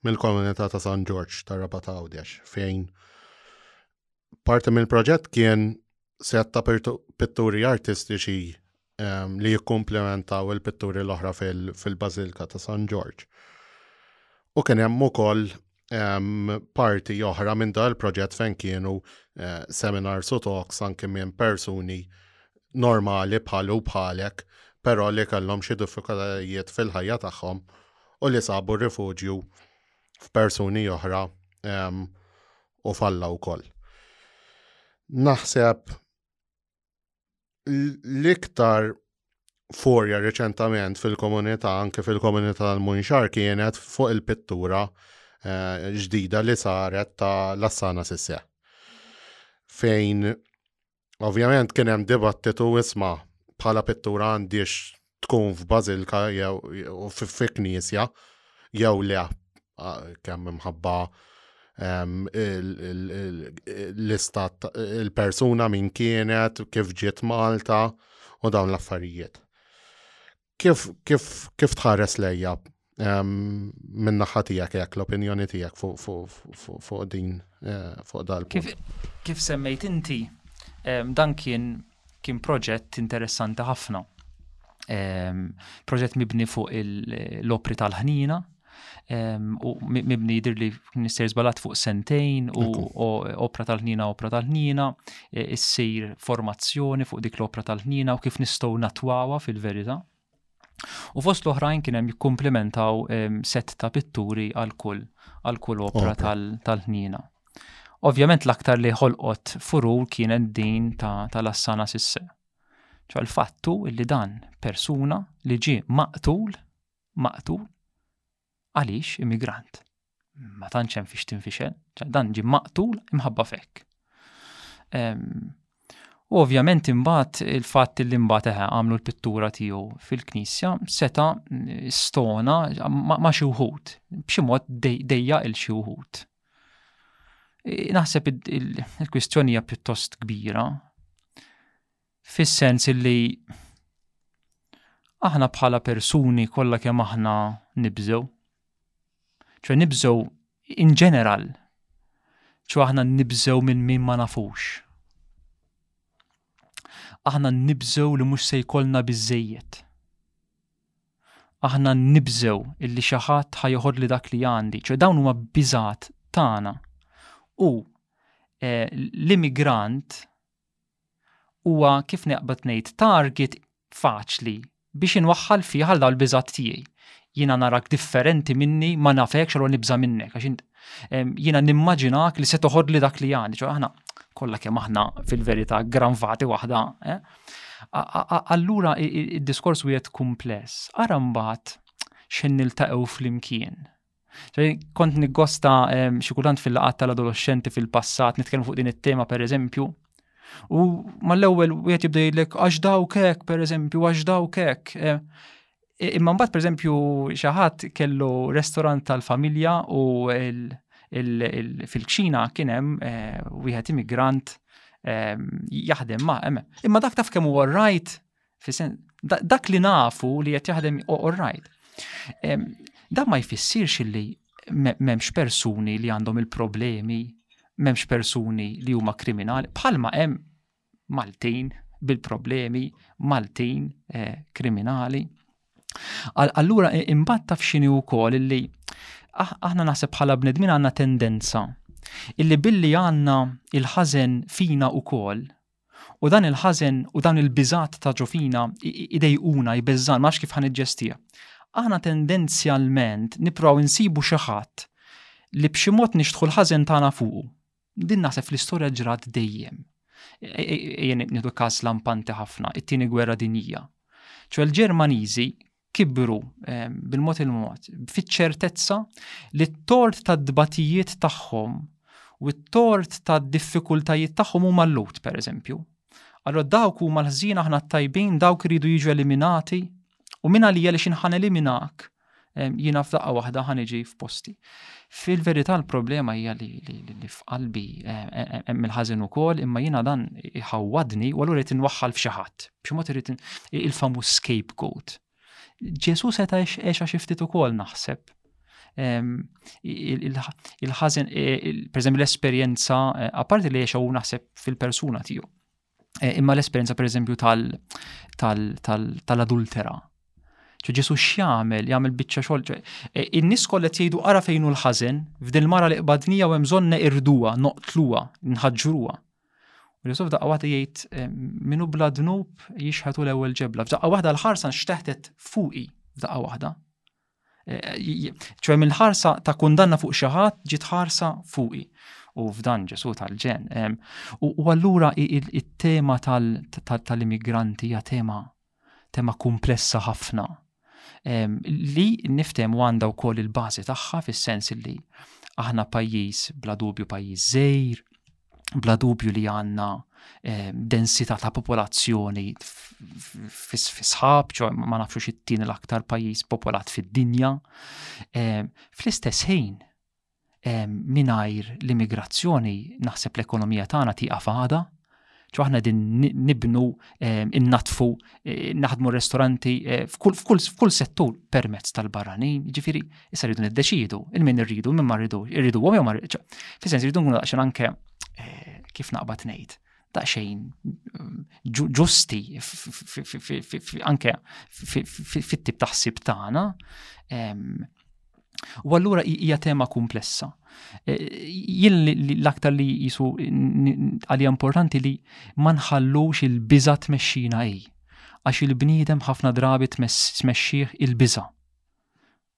mill-komunità ta' San Ġorġ ta' Rabat Għawdex fejn parti mill-proġett kien set ta' pitturi artistiċi ehm, li jikkumplementaw il-pitturi l-oħra fil-Bażilka ta' San Ġorġ. U kien hemm ukoll um, parti oħra minn dal proġett fejn kienu uh, seminars u talks anki minn persuni normali bħalu bħalek, però li kellhom xi diffikultajiet fil-ħajja tagħhom u li sabu rifuġju f'persuni oħra um, u falla wkoll. Naħseb l-iktar forja reċentament fil-komunità, anke fil-komunità tal-Munxar kienet fuq il-pittura eh, ġdida li saret ta' Lassana Sisse. Fejn ovvjament kien hemm dibattitu isma' bħala pittura għandix tkun f'bażilka jew fi knisja jew le kemm imħabba l-istat il-persuna min kienet, kif ġiet Malta u dawn l-affarijiet. Kif, kif, kif tħares lejja minna ħatijak jek l-opinjoni tijak fuq din eh, fuq dal kif, kif semmejt inti, dan kien kien proġett interessanti ħafna. Proġett mibni fuq l-opri tal-ħnina, u mibni jidir li nister zbalat fuq sentejn u opra tal-ħnina, opra tal-ħnina, e, issir formazzjoni fuq dik l-opra tal-ħnina u kif nistow natwawa fil-verita. U fost l-oħrajn kien hemm jikkumplimentaw ehm, set ta' pitturi għal kull għal kull opra tal-ħnina. Ovvjament l-aktar li ħolqot furur kienet din tal-assana sisse. ċa l-fattu illi dan persuna li ġi maqtul, maqtul, Għaliex immigrant? Ma tantx hemm fiex tinfixel, dan ġie maqtul imħabba fek. U ovvjament imbagħad il-fatt li mbagħad eħe għamlu l-pittura tiegħu fil-Knisja seta stona ma' xi wħud, b'xi mod dejja il xi wħud. Naħseb il-kwistjoni hija pjuttost kbira. Fis-sens illi aħna bħala persuni kollha kemm aħna nibżgħu. ċe nibżgħu in ġeneral. ċe aħna nibżgħu minn min ma nafux. Aħna nibżgħu li mhux se jkollna biżejjed. Aħna nibżgħu illi xi ħadd ħajoħod li dak li għandi, ċe dawn huma biżat tagħna. U eh, l-immigrant huwa kif neqbad ngħid target faċli biex inwaħħal fih għal dawn il-biżat tiegħi. Jiena narak differenti minni ma nafekx għal nibża minnek għax int jiena nimmaġinak li se toħodli dak li għandi, ċo aħna kollha kemm aħna fil-verità granvati waħda. Eh? Allura id-diskors wieħed kumpless. Ara mbagħad x'in niltaqgħu flimkien Kont niggosta ehm, xi kultant fil-laqat tal-adolescenti fil-passat nitkellmu fuq din it-tema pereżempju. U mal-ewwel wieħed jibda jgħidlek għax dawk hekk pereżempju għax dawk hekk. Ehm, imma mbagħad pereżempju xi ħadd kellu restorant tal-familja u fil-kxina kien hemm eh, wieħed immigrant ehm, jaħdem ma' Imma dak taf kemm huwa rajt Dak li nafu li qed jaħdem all right. Dan ma jfissirx li m'hemmx persuni li għandhom il-problemi, m'hemmx persuni li huma kriminali, bħalma hemm Maltin bil-problemi, Maltin eh, kriminali. Allura imbagħad taf x'inhi wkoll li ah, aħna naħseb bħala bnedmin għandna tendenza illi billi għandna il-ħażen fina wkoll U dan il-ħażen u dawn il-biżat ta' ġofina idejquna, jbeżżan, ma kif ħan iġġestija. Aħna tendenzjalment nipraw insibu xi ħadd li b'xi mod nixtħu l-ħażen tagħna fuqu. Din naħseb fl-istorja ġrat dejjem. E, e, e, jien nieħdu każ lampanti ħafna, it-tieni gwerra dinjija. ċwe l-Ġermaniżi kibru bil-mod il-mod, fiċ-ċertezza li t-tort tad-dbatijiet tagħhom u t-tort tad-diffikultajiet tagħhom huma l-lut, per eżempju. Allora dawk huma l-ħżin aħna tajbin dawk iridu jiġu eliminati u minn għalija li xinħan eliminak jiena f'daqqa waħda ħaniġi f'posti. Fil-verità l-problema hija li f'qalbi hemm il-ħażin ukoll imma jiena dan iħawwadni u allura qed inwaħħal f'xi ħadd. B'xi mod irid il-famuż scapegoat. Ġesu seta' għexa xi ftit ukoll naħseb. Il-ħażin, e, pereżempju l-esperjenza, e, apparti li għexa u naħseb fil-persuna tiegħu. Eh, imma l-esperjenza per eżempju tal-adultera. ċe ġesu x'jagħmel, jagħmel biċċa xogħol. Eh, in-nies kollha jgħidu ara fejn hu l-ħażen, f'din mara li qbadnija u hemm bżonn irduha, noqtluha, nħaġġruha. U Jesuf daqqa waħda jgħid eh, minu bla dnub jixħatu l-ewwel ġebla. F'daqqa waħda l-ħarsan x'teħtet fuqi f'daqqa waħda. ċoj mill-ħarsa ta' kundanna fuq xi ħadd ġiet ħarsa fuqi. U f'dan Ġesu tal-ġen. U allura it-tema tal-immigranti hija tema tema kumplessa ħafna li niftem għanda u koll il-bazi tagħha fis-sens li aħna pajjiż bla dubju pajjiż żejr, bla dubju li għanna eh, densità ta' popolazzjoni fis-sħab, ċo ma nafxu xittin l-aktar pajis popolat fid-dinja. Eh, fl-istess ħin, eh, minajr l-immigrazzjoni naħseb l-ekonomija tagħna tiqaf għada, ċo aħna din nibnu, eh, innatfu, eh, naħdmu restoranti eh, f'kull settur permezz tal-barranin, ġifiri, eh, Issa rridu niddeċidu il-min irridu minn ma rridu, irriduhom jew ma rridu. Fis-sens irridu nkunu daqsxejn anke eh, kif naqbad ngħid daqsxejn mm, ġusti anke fit-tip taħsib tagħna. U allura hija tema komplessa. E, jien l-aktar li jisu għalija importanti li ma nħallux il-biża tmexxina hi. Għax il-bniedem ħafna drabi tmexxih il-biża.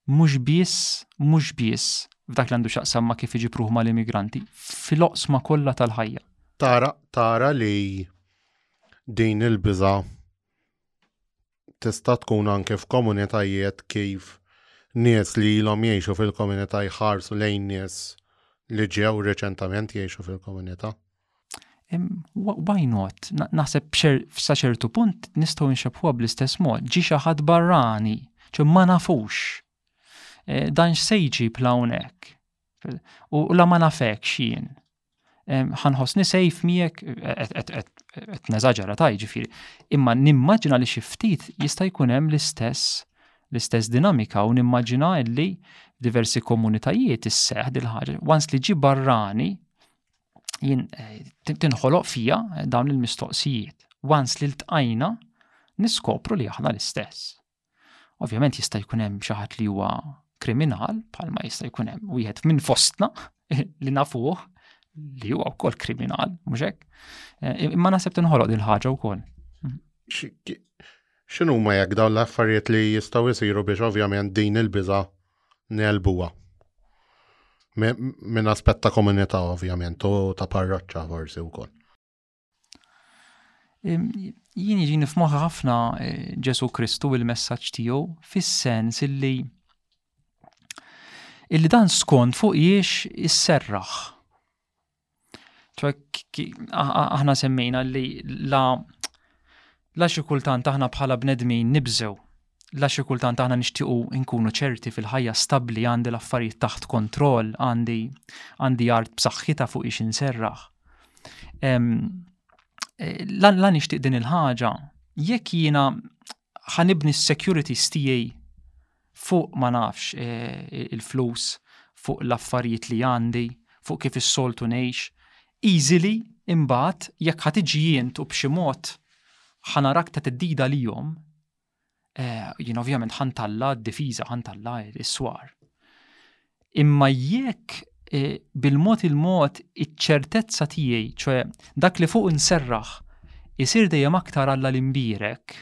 mhux biss, mhux biss f'dak li għandu x'jaqsam ma' kif iġib ruħu mal-immigranti, fil-oqsma kollha tal-ħajja. Tara, tara li din il-biża tista' tkun anke f'komunitajiet kif nies li ilhom jgħixu fil-komunità jħarsu lejn nies li ġew reċentament jgħixu fil-komunità. Why not? Naħseb sa ċertu punt nistgħu nxebħuha bl-istess mod. Ġi xi ħadd barrani, ċe ma nafux. E, dan x'sejġi plawnek. U la ma nafek xien. Ħanħoss nisejf miegħek qed neżaġera ta' jiġifieri. Imma nimmaġina li xi ftit jista' jkun hemm l-istess l-istess dinamika u nimmaġina li diversi komunitajiet isseħ dil-ħaġa. Once li ġi barrani, jien eh, tinħoloq fija eh, dawn il-mistoqsijiet. Once li ltqajna niskopru li aħna l-istess. Ovvjament jista' jkun hemm xi ħadd li huwa kriminal, bħalma jista' jkun hemm wieħed minn fostna li nafuh li huwa wkoll kriminal, mhux hekk. Eh, imma naħseb tinħoloq din ħaġa wkoll. X'inhu ma jekk dawn l-affarijiet li jistgħu jsiru biex ovvjament din il-biża' nelbuha. Minn aspett ta' komunità ovvjament u ta' parroċċa forsi wkoll. Jien jiġi nifmoħ ħafna eh, Ġesu Kristu il-messaġġ tiegħu fis-sens illi illi dan skont fuq jiex isserraħ. Aħna semmejna li la la xi kultant aħna bħala bnedmin nibżew la xi kultant aħna nixtiequ nkunu ċerti fil-ħajja stabbli għandi l-affarijiet taħt kontroll, għandi għandi art b'saħħitha fuq ix inserraħ. Eh, la nixtieq din il-ħaġa, jekk jiena ħa nibni s-securities tiegħi fuq ma nafx eh, il-flus, fuq l-affarijiet li għandi, fuq kif is-soltu ngħix. Easily imbagħad jekk ħa tiġi jint u b'xi mod ħanarak ta' tiddida li jom, eh, jien ovvjament ħantalla d-difiża, ħantalla is-swar. Imma jekk e, bil-mod il-mod iċ-ċertezza tiegħi, ċoe dak li fuq inserraħ, isir dejjem aktar Alla li mbierek,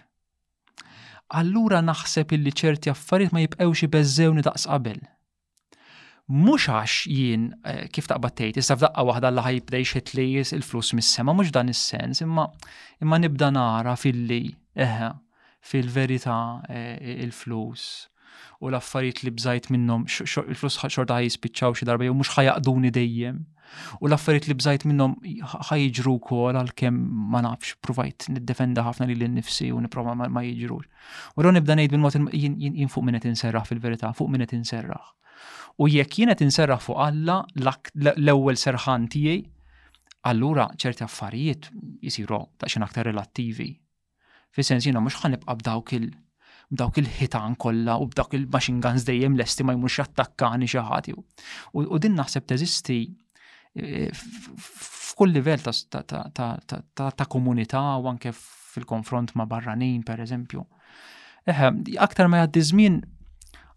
allura naħseb illi ċerti affarijiet ma jibqgħux ibeżżewni daqs qabel. Mhux għax jien eh, kif taqbad tgħid, issa f'daqqa waħda Alla ħajbda jxed li il-flus mis-sema, mhux dan is-sens, imma imma nibda nara filli eħe, fil-verità il-flus u l-affarijiet li bżajt minnhom, il-flus xorta ħaj jispiċċaw xi darba jew mhux ħajaqduni dejjem. U l-affarijiet li bżajt minnhom ħajġru wkoll għalkemm ma nafx, provajt niddefenda ħafna li l-nifsi u niprova ma jiġrux. U l nibda ngħid bil-mod jien fuq minnet inserraħ fil-verità, fuq minnet inserraħ. U jekk jien qed inserraħ fuq Alla l-ewwel serħan tiegħi, allura ċerti affarijiet jisiru ta' xi aktar relattivi Fi sens jiena mhux ħanibqa' b'dawk il- b'dawk il-ħitan kollha u b'dawk il-machine guns dejjem lesti ma jmurx jattakkani xi ħadd. U din naħseb teżisti eh, f'kull livell ta' komunità u anke fil-konfront ma' barranin, per eżempju. Aktar ma jgħaddi żmien,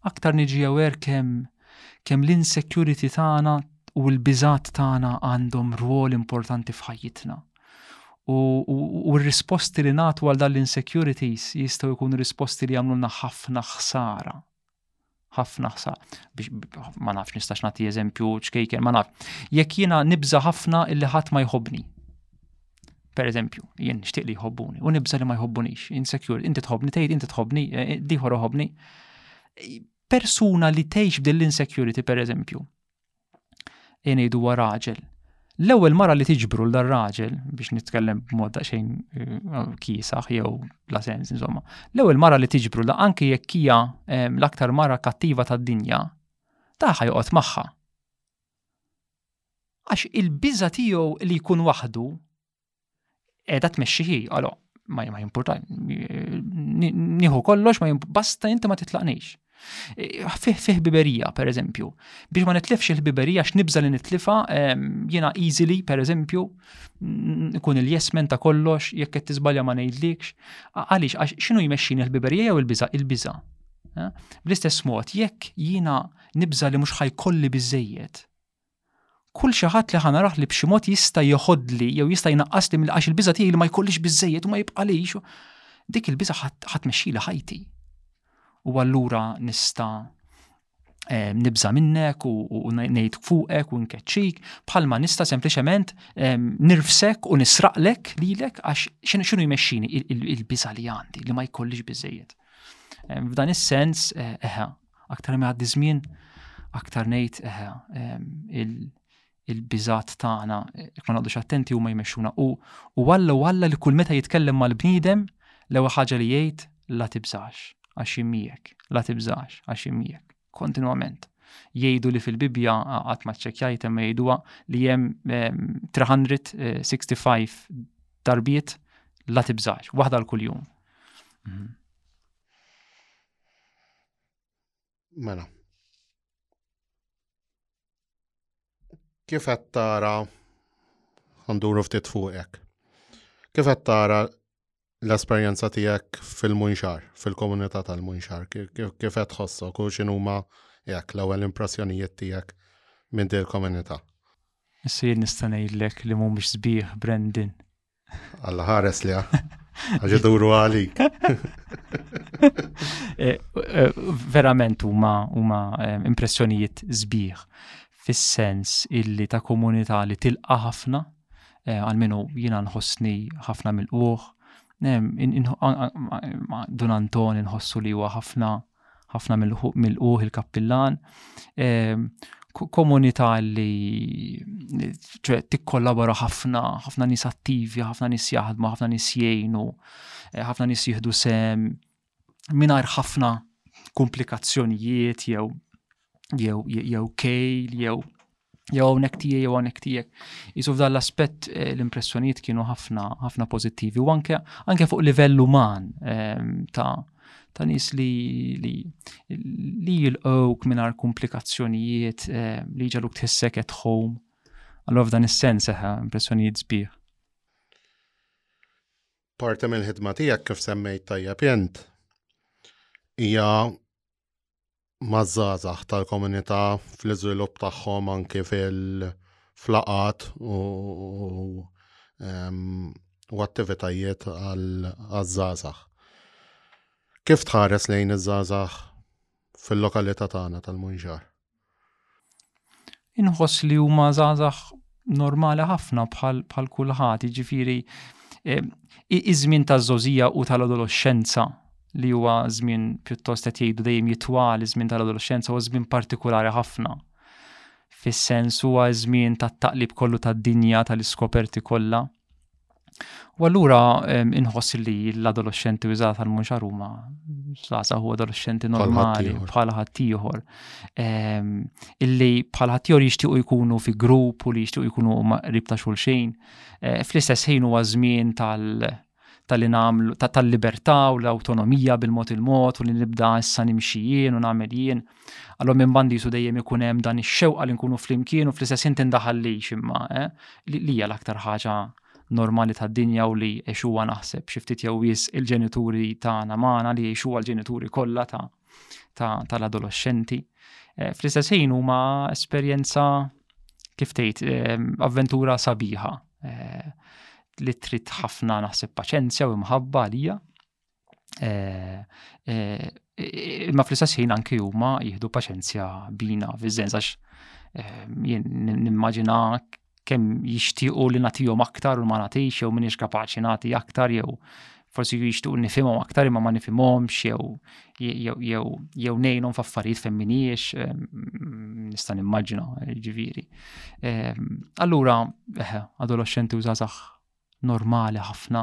aktar niġi aware kemm kemm l-insecurity tagħna u l-biżat tagħna għandhom rwol importanti f'ħajjitna. U r-risposti li natu għal dan l-insecurities jistgħu jkunu risposti li jagħmlulna ħafna ħsara. Ħafna ħsara. Biex ma nafx nistax nagħti eżempju ċkejken, ma naf. Jekk jiena nibża ħafna illi ħadd ma jħobni. Per eżempju, jien nixtieq li jħobbuni u nibża li ma jħobbunix, insecure, inti tħobbni tgħid, inti tħobbni, eh, eh, diħor ħobbni. Persuna li tgħix b'din l-insecurity per eżempju, Inejdu huwa raġel. L-ewwel mara li tiġbru l raġel biex nitkellem b'mod daqsxejn eh, kiesaħ jew la sens insomma. L-ewwel mara li tiġbru la anke jekk hija eh, l-aktar mara kattiva tad-dinja, taħħa joqgħod magħha. Għax il-biża tiegħu li jkun waħdu Qiegħda tmexxi hi, għalo, ma jimpurta, nieħu kollox, ma basta inti ma titlaqnix. Eh, fih fih biberija, per eżempju. Biex ma nitlifx il-biberija, x'nibża li nitlifa, ehm, jiena easily, per eżempju, ikun il-jesmen ta' kollox, jekk qed tiżbalja ma ngħidlikx. Għaliex, għax x'inhu jmexxin il-biberija jew il-biża? Il-biża. Eh? Bl-istess mod, jekk jiena nibża li mhux ħajkolli biżejjed, kull xi ħadd li ħa narah li b'xi mod jista' joħodli jew jista' jnaqqasli mill għax il-biża' tiegħi li ma jkollix biżejjed u ma jibqalix. Dik il-biża' ħadd mexxili ħajti. U allura nista' eh, nibża minnek u nejt fuqek u nkeċċik, bħalma nista sempliciment eh, nirfsek u nisraqlek lilek għax xinu jmexxini il-biza li għandi li ma jkollix bizzejiet. Eh, f'dan is-sens, eħe, aktar ma għaddi żmien, aktar ngħid eħe il-biżat tagħna jekk ma naqdux attenti huma jmexxuna u u Alla u Alla li kull meta jitkellem mal-bniedem l-ewwel ħaġa li jgħid la tibżax għax immiek, la tibżax għax immiek, kontinwament. Jgħidu li fil-Bibja qatt ma ċċekkjajt hemm jgħiduha li hemm 365 ehm, darbiet la tibżax, waħda l kuljum. Mhm. Mela. Kif qed tara għanduru ftit fuqek. Kif qed tara l-esperjenza tiegħek fil-munxar, fil-komunità tal-munxar, kif qed tħossok u x'inhuma jekk l-ewwel impressjonijiet tiegħek minn din il-komunità? Issa jien nista' ngħidlek li mhumiex sbieħ Brandon. Alla ħares li għax duru għali. Eh, eh, verament huma huma eh, impressjonijiet sbieħ fis-sens illi ta' komunità li tilqa' ħafna għalmenu jiena nħossni ħafna mill-quħ. Dun Anton nħossu li huwa ħafna ħafna mill-ħuq il-kappillan, ehm, komunità li tikkollabora ħafna, ħafna nis attivi, ħafna nis jaħdmu, ħafna nis jgħinu, eh, ħafna nis jihdu sem minar ħafna komplikazzjonijiet jew jew jew kejl jew jew hawnhekk tiegħi jew hawnhekk tiegħek. Isu f'dan l-aspett eh, l-impressjonijiet kienu ħafna ħafna pożittivi u anke anke fuq livell uman ehm, ta' ta' nis li li li jilqgħuk mingħajr komplikazzjonijiet eh, li ġaluk tħissek at home. Allora f'dan is-sens eħe eh, impressjonijiet sbieħ. Parti mill-ħidma tiegħek kif semmejt tajjeb jent hija maż-żgħażagħ tal-komunità fl-iżvilupp tagħhom anke fil-flaqat u u attivitajiet għal-żgħażagħ. Kif tħares lejn iż-żgħażagħ fil-lokalità tagħna tal-Munġar? Inħoss li huma żgħażagħ normali ħafna bħal bħal kulħadd, jiġifieri eh, iż-żmien taż-żożija u tal-adolescenza li huwa żmien pjuttost qed jgħidu dejjem jitwal iż-żmien tal-adolescenza huwa żmien partikolari ħafna. Fis-sens huwa żmien tat-taqlib kollu tad-dinja tal-iskoperti kollha. U allura inħoss li l-adolescenti u żgħażagħ tal-mhux huma żgħażagħ u adolescenti normali bħala ħaddieħor. Illi bħala ħaddieħor jixtiequ jkunu fi grupp u li jixtiequ jkunu qrib ta' xulxin. Eh, fl-istess ħin huwa żmien tal- tal tal-libertà u l-autonomija bil-mod il-mod u li nibda issa nimxijien u nagħmel jien. Allora minn bandi jisu dejjem ikun hemm dan ix-xewqa li nkunu flimkien u fl-istess ħin tindaħal li ximma, eh? li hija l-aktar ħaġa normali tad-dinja u li għexuwa naħseb xi ftit jew wis il-ġenituri tagħna magħna li għexuwa l-ġenituri kollha ta' tal-adolescenti. Eh, fl-istess ħin huma esperjenza kif tgħid eh, avventura sabiħa eh, li trid ħafna naħseb paċenzja u imħabba għalija. Eh, eh, imma fl-istess ħin anki huma jieħdu paċenzja bina fiż-żens għax eh, jien nimmaġina kemm jixtiequ li nagħtihom aktar u ma nagħtix jew minix kapaċi nagħti aktar jew forsi jixtuq nifimhom aktar imma ma nifimhomx jew jew jew ngħinhom f'affarijiet fejn minix mm, nista' nimmaġina ġifieri. Ehm, allura eh, adolescenti u żgħażagħ normali ħafna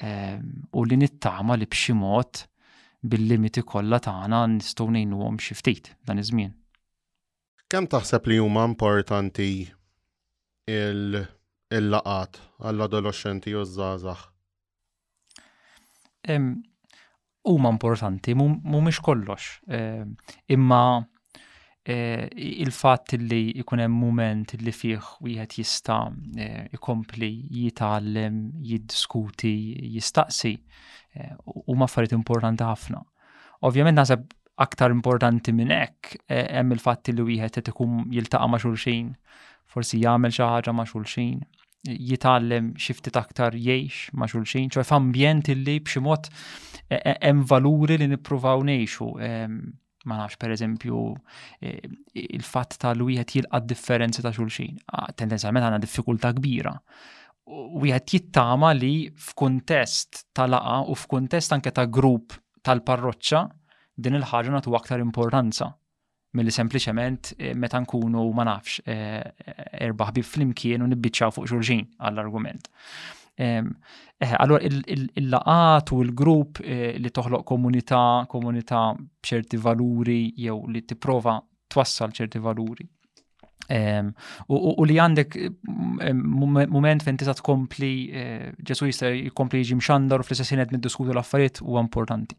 ehm, u li nittama li b'xi mod bil-limiti kollha tagħna nistgħu ngħinuhom xi ftit dan iż-żmien. Kemm taħseb li huma importanti il-laqat għall-adolescenti u żgħażagħ? huma importanti, mhumiex kollox. Eh, imma eh, il-fatt li jkun hemm mument li fih wieħed jista' eh, ikompli jitgħallem, jiddiskuti, jistaqsi, huma affarijiet importanti ħafna. Ovvjament naħseb aktar importanti minn hekk hemm il-fatt li wieħed qed ikun jiltaqa' ma' xulxin, forsi jagħmel xi ħaġa ma' xulxin, jitgħallem xi ftit aktar jgħix ma' xulxin, ċoj f'ambjent illi b'xi mod e, e, hemm valuri li nippruvaw ngħixu. Ma nafx pereżempju e, il-fatt tal wieħed jilqa' differenzi ta' xulxin. Tendenzjalment għandna diffikultà kbira wieħed jittama li f'kuntest ta' laqa u f'kuntest anke ta' grupp tal-parroċċa din il-ħaġa nagħtu aktar importanza. milli sempliċement eh, meta nkunu ma nafx eh, erba' ħbib flimkien u nibbiċċaw fuq xulxin għall-argument. Eh, allora il-laqat u l-grupp li toħloq komunità, komunità b'ċerti valuri jew li tipprova twassal ċerti valuri U li għandek moment fejn tista' tkompli eh, Ġesu jista' jkompli jiġi mxandar u fl-istess ħin qed niddiskutu l-affarijiet huwa importanti.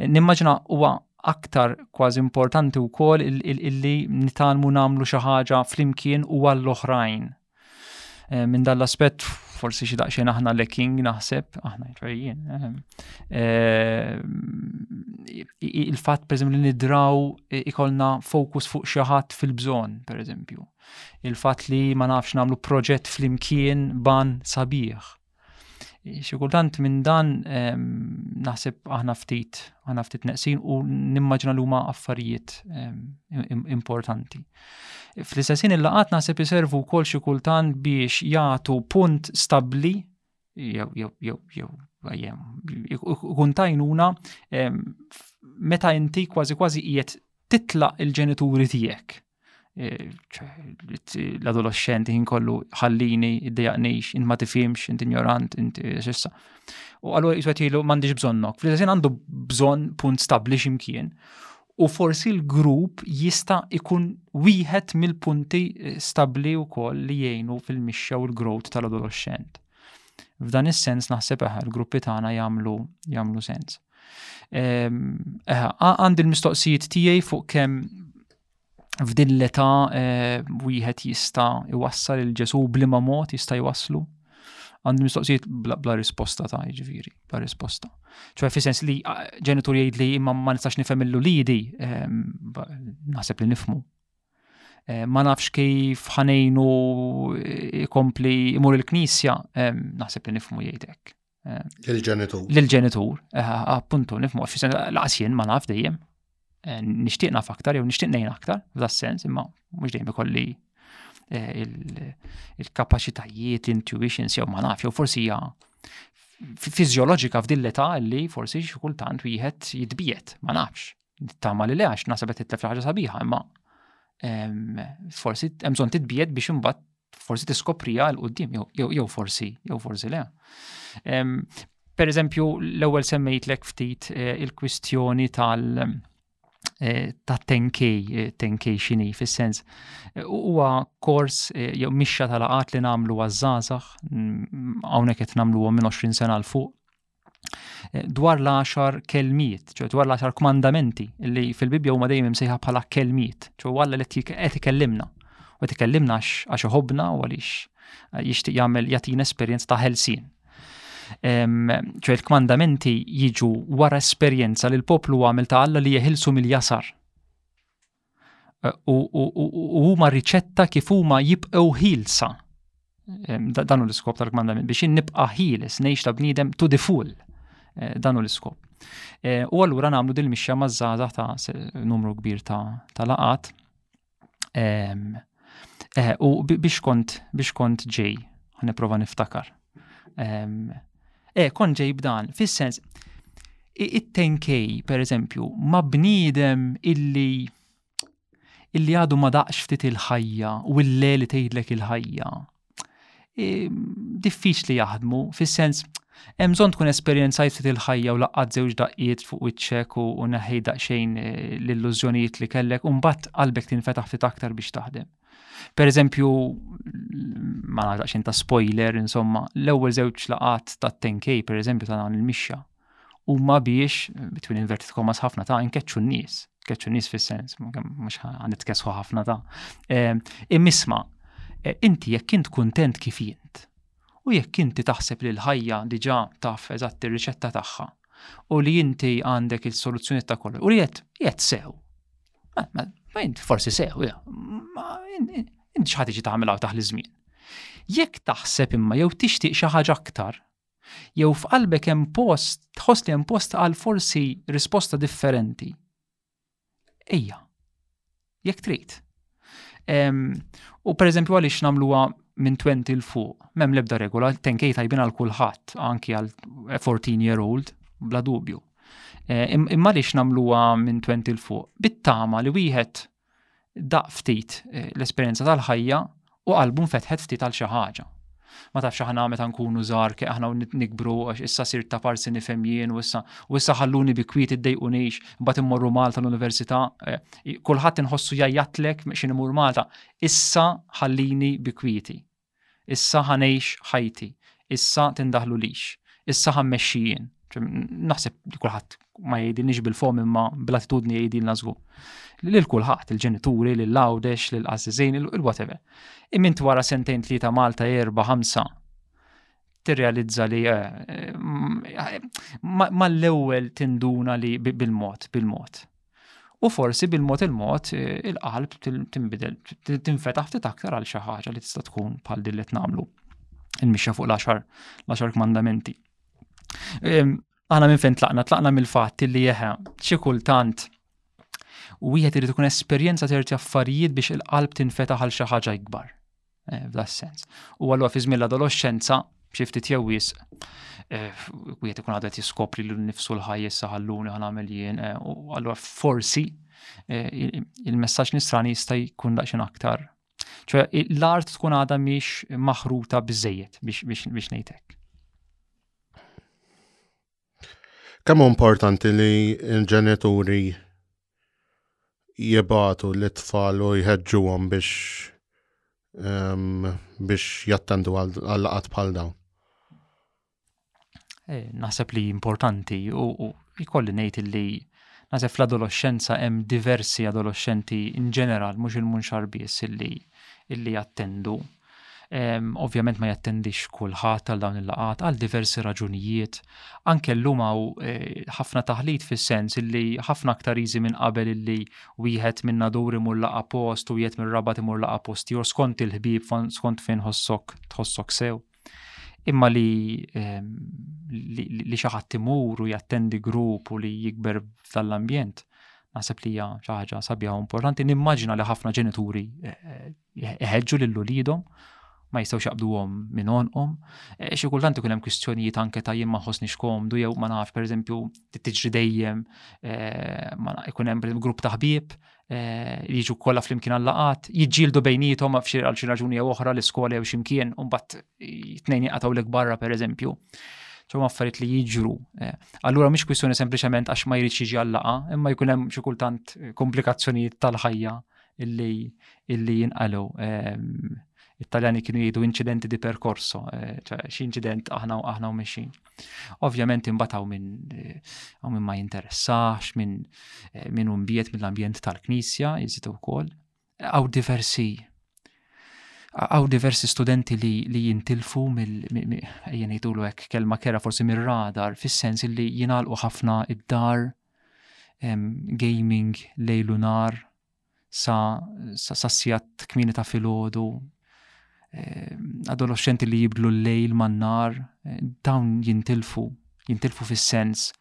Nimmaġina huwa aktar kważi importanti wkoll illi nitalmu nagħmlu xi ħaġa flimkien u għall-oħrajn Eh, minn dan l-aspett forsi xi daqsxejn aħna lekking naħseb, aħna jtwejjien. Ehm, eh, il-fatt pereżempju li nidraw ikolna fokus fuq xi ħadd fil-bżonn, pereżempju. Il-fatt li ma nafx nagħmlu proġett flimkien ban sabiħ, Xi kultant minn dan naħseb aħna ftit, aħna ftit neqsin u nimmaġna li huma affarijiet importanti. Fl-istessin il-laqat naħseb iservu wkoll xi kultant biex jagħtu punt stabbli jew jew jew jew ikun tajnuna meta inti kważi kważi qiegħed titlaq il-ġenituri tiegħek Eh, l-adolescenti jien kollu ħallini, id-dejaqnix, int ma tifimx, int ignorant, int xissa. U għallu jiswet jilu mandiġ bżonnok. Fl-istess għandu bżon punt stabli ximkien. U forsi l-grupp jista' ikun wieħed mill-punti eh, stabli u koll li jgħinu fil-mixja u l-growth tal-adolescent. F'dan is-sens naħseb eħe, l-gruppi tagħna jagħmlu jagħmlu sens. Ehm, eħe, għandi l-mistoqsijiet tiegħi fuq kemm f'din l-età eh, wieħed jista' iwassal il ġesu blima mod jista' jwasslu. Għandu mistoqsijiet bla risposta ta' ġviri, bla risposta. ċoħe fi sens li eh, ġenitur jgħid li imma ma nistax nifhem il-lulidi, eh, naħseb li nifmu. Ma nafx kif ħanejnu ikompli imur il-knisja, naħseb li nifmu jgħidek. L-ġenitur. L-ġenitur, eh, appuntu, nifmu, xisen l-qasjen ma naf dejjem. Eh, nishtiq naf aktar, jew nishtiq nejn aktar, f'da sens, imma mux dejjem ikolli eh, il-kapacitajiet, l-intuitions, jew ma naf, jew forsi ja fizjologika f'dilleta li forsi xikultant wieħed jitbijet, ma nafx. Tama li le għax nasab qed titlef ħaġa sabiħa, imma ehm, forsi hemm bżonn titbied biex imbagħad forsi tiskoprija l qudiem jew forsi, jew forsi le. Per eżempju, l-ewwel semmejtlek ftit eh, il-kwistjoni tal- eh, ta' 10K, 10K eh, xini, fil-sens, huwa kors jew mixxa tal-laqat li namlu għazzazax, mm, hawnhekk qed namlu minn 20 sena l fuq, dwar l-għaxar kelmiet, ċo dwar l-għaxar kmandamenti li fil-Bibja huma dejjem imsejħa bħala kelmiet, ċo għalla li qed ikellimna. U qed ikellimna għax iħobna u għaliex eh, jixtieq jagħmel jagħtina esperjenza ta' ħelsien. ċo il-kmandamenti jiġu wara esperjenza li l-poplu għamil ta' Alla li jeħilsu mill-jasar. u huma riċetta kif huma jibqgħu ħilsa. Dan hu l-iskop tal-kmandament biex nibqa' ħieles ngħix ta' bniedem to the full. Eh, dan hu l-iskop. Eh, u allura nagħmlu din mixja maż-żgħażagħ ta' numru kbir ta' laqat. Eh, u biex kont biex kont ġej, ħaniprofa niftakar. E, kon ġej b'dan, fis-sens, it-10K, per eżempju, ma bniedem illi illi għadu ma daqx ftit il-ħajja u l-le li tgħidlek il-ħajja. E, diffiċ li jaħdmu, fis-sens, hemm bżonn tkun esperjenzajt ftit il-ħajja u laqqat żewġ daqqiet fuq wiċċek u neħħej daqsxejn eh, l-illużjonijiet li kellek u mbagħad qalbek tinfetaħ ftit aktar biex taħdem. Per eżempju, ma nagħtaqx ta' spoiler, insomma, l-ewwel żewġ laqat ta' 10K, per eżempju, ta' dan il-mixja, huma biex, between inverted commas ħafna ta' nkeċċu n-nies, keċċu n-nies fis-sens, mhux ħanitkesħu ħafna ta'. Ehm, Imisma, eh, inti jekk int kuntent kif jint, u jekk inti taħseb li l-ħajja diġà taf eżatt ir-riċetta tagħha, u li inti għandek il-soluzzjoni ta' kollu, u li jett, jett sew, Ma int forsi sew, int xħat iġi taħmel għaw taħli żmien. Jekk taħseb imma jew tixtieq xi ħaġa aktar, jew f'qalbek hemm post, tħoss li hemm post għal forsi risposta differenti. Ejja, jekk trid. U per eżempju għaliex namluwa minn 20 il fuq, mem lebda regola, tenkej tajbin għal kulħadd, anki għal 14 year old, bla dubju. Eh, imma lix namluwa minn 20 il fuq. Bit-tama li wieħed daq ftit eh, l-esperjenza tal-ħajja u qalbu nfetħet ftit għal xi ħaġa. Ma tafx aħna meta nkunu żgħar ke aħna nikbru għax issa sir ta' parsi nifhem jien u issa u issa ħalluni bi kwiet iddejqunix mbagħad immorru Malta l-università. Eh, kulħadd inħossu jajjatlek x'in imur Malta. Issa ħallini bi kwieti. Issa ħa ngħix ħajti, issa tindaħlulix, issa ħa mmexxi jien. Naħseb li kulħadd ma jgħidilniex bil-fom imma bl-attitudni jgħidilna żgur. Lil kulħadd, il-ġenituri, lil għawdex, lil qażiżin, il-whatever. Imint wara sentejn tlieta Malta erba' ħamsa tirrealizza li eh, eh, mal-ewwel tinduna li bil-mod, bil-mod. U forsi bil-mod il-mod il-qalb tinbidel, tinfetaħ ftit aktar għal xi ħaġa li tista' tkun bħal din li tnamlu. Il-mixja fuq l-għaxar, l-għaxar kmandamenti. Għana minn fejn tlaqna, tlaqna mill-fatt li jeħe, xi kultant u wieħed irid ikun esperjenza terti affarijiet biex il-qalb tinfetaħ għal xi ħaġa ikbar. eh, f'das sens. U għallu fi żmien l-adolescenza xiftit jew wisq eh, wieħed ikun għadet jiskopri l nifsu l-ħajja saħalluni ħan għamel jien eh, u allura forsi eh, il-messaġġ nisrani jista' jkun daqsxejn aktar. ċoħe, l-art tkun għadha miex maħruta biżejjed biex ngħidlek. Kemm importanti li l-ġenituri jibgħatu lit-tfal u jħeġġuhom biex ehm, biex jattendu għal laqat bħal dawn. Eh, naħseb li importanti u jkolli ngħid li naħseb fl-adolescenza hemm diversi adolescenti in ġeneral mhux il-munxar biss illi illi jattendu Ovvjament ma jattendix kulħadd għal dawn il-laqat għal diversi raġunijiet. Anke llum hawn eh, ħafna taħlit fis-sens illi ħafna aktar iżi minn qabel illi wieħed minn nadur imur laqa post u wieħed minn rabat imur laqa post jew skont il-ħbieb skont fejn ħossok tħossok sew. Imma li li xi ħadd imur u jattendi grupp u li jikber f'dall-ambjent naħseb li hija xi ħaġa sabiħa importanti. Nimmaġina li ħafna ġenituri eh, eh, jħeġġu lil uliedhom ma jistgħux jaqbduhom minn onqhom. Eh, xi kultant ikun hemm kwistjonijiet anke ta' jien ma ħossniex komdu jew ma nafx pereżempju tiġri dejjem eh, ma ikun hemm grupp ta' ħbieb eh, li jiġu kollha flimkien għallaqat, jiġġieldu bejnietom f'xi għal xi raġuni jew oħra l-iskola jew x'imkien u mbagħad tnejn jaqgħu lek barra pereżempju. Ġew affarijiet li jiġru. Allura mhix kwistjoni sempliċement għax ma jridx jiġi għallaqa, imma jkun hemm xi kultant komplikazzjonijiet tal-ħajja illi illi jinqalu it-Taljani kienu jgħidu incidenti di percorso, eh, xi incident aħna u aħna u mexin. Ovvjament imbataw minn eh, min ma jinteressax, minn eh, min umbiet mill-ambjent tal-Knisja, jizitu wkoll. Għaw diversi għaw diversi studenti li, li jintilfu mill jenitulu hekk kelma kera forsi mir-radar, fis-sens li jinalqu ħafna id-dar, gaming lejl u nar sa sa sijat kmini ta' filgħodu adolescenti li jibdlu l-lejl man-nar dawn jintilfu jintilfu fis-sens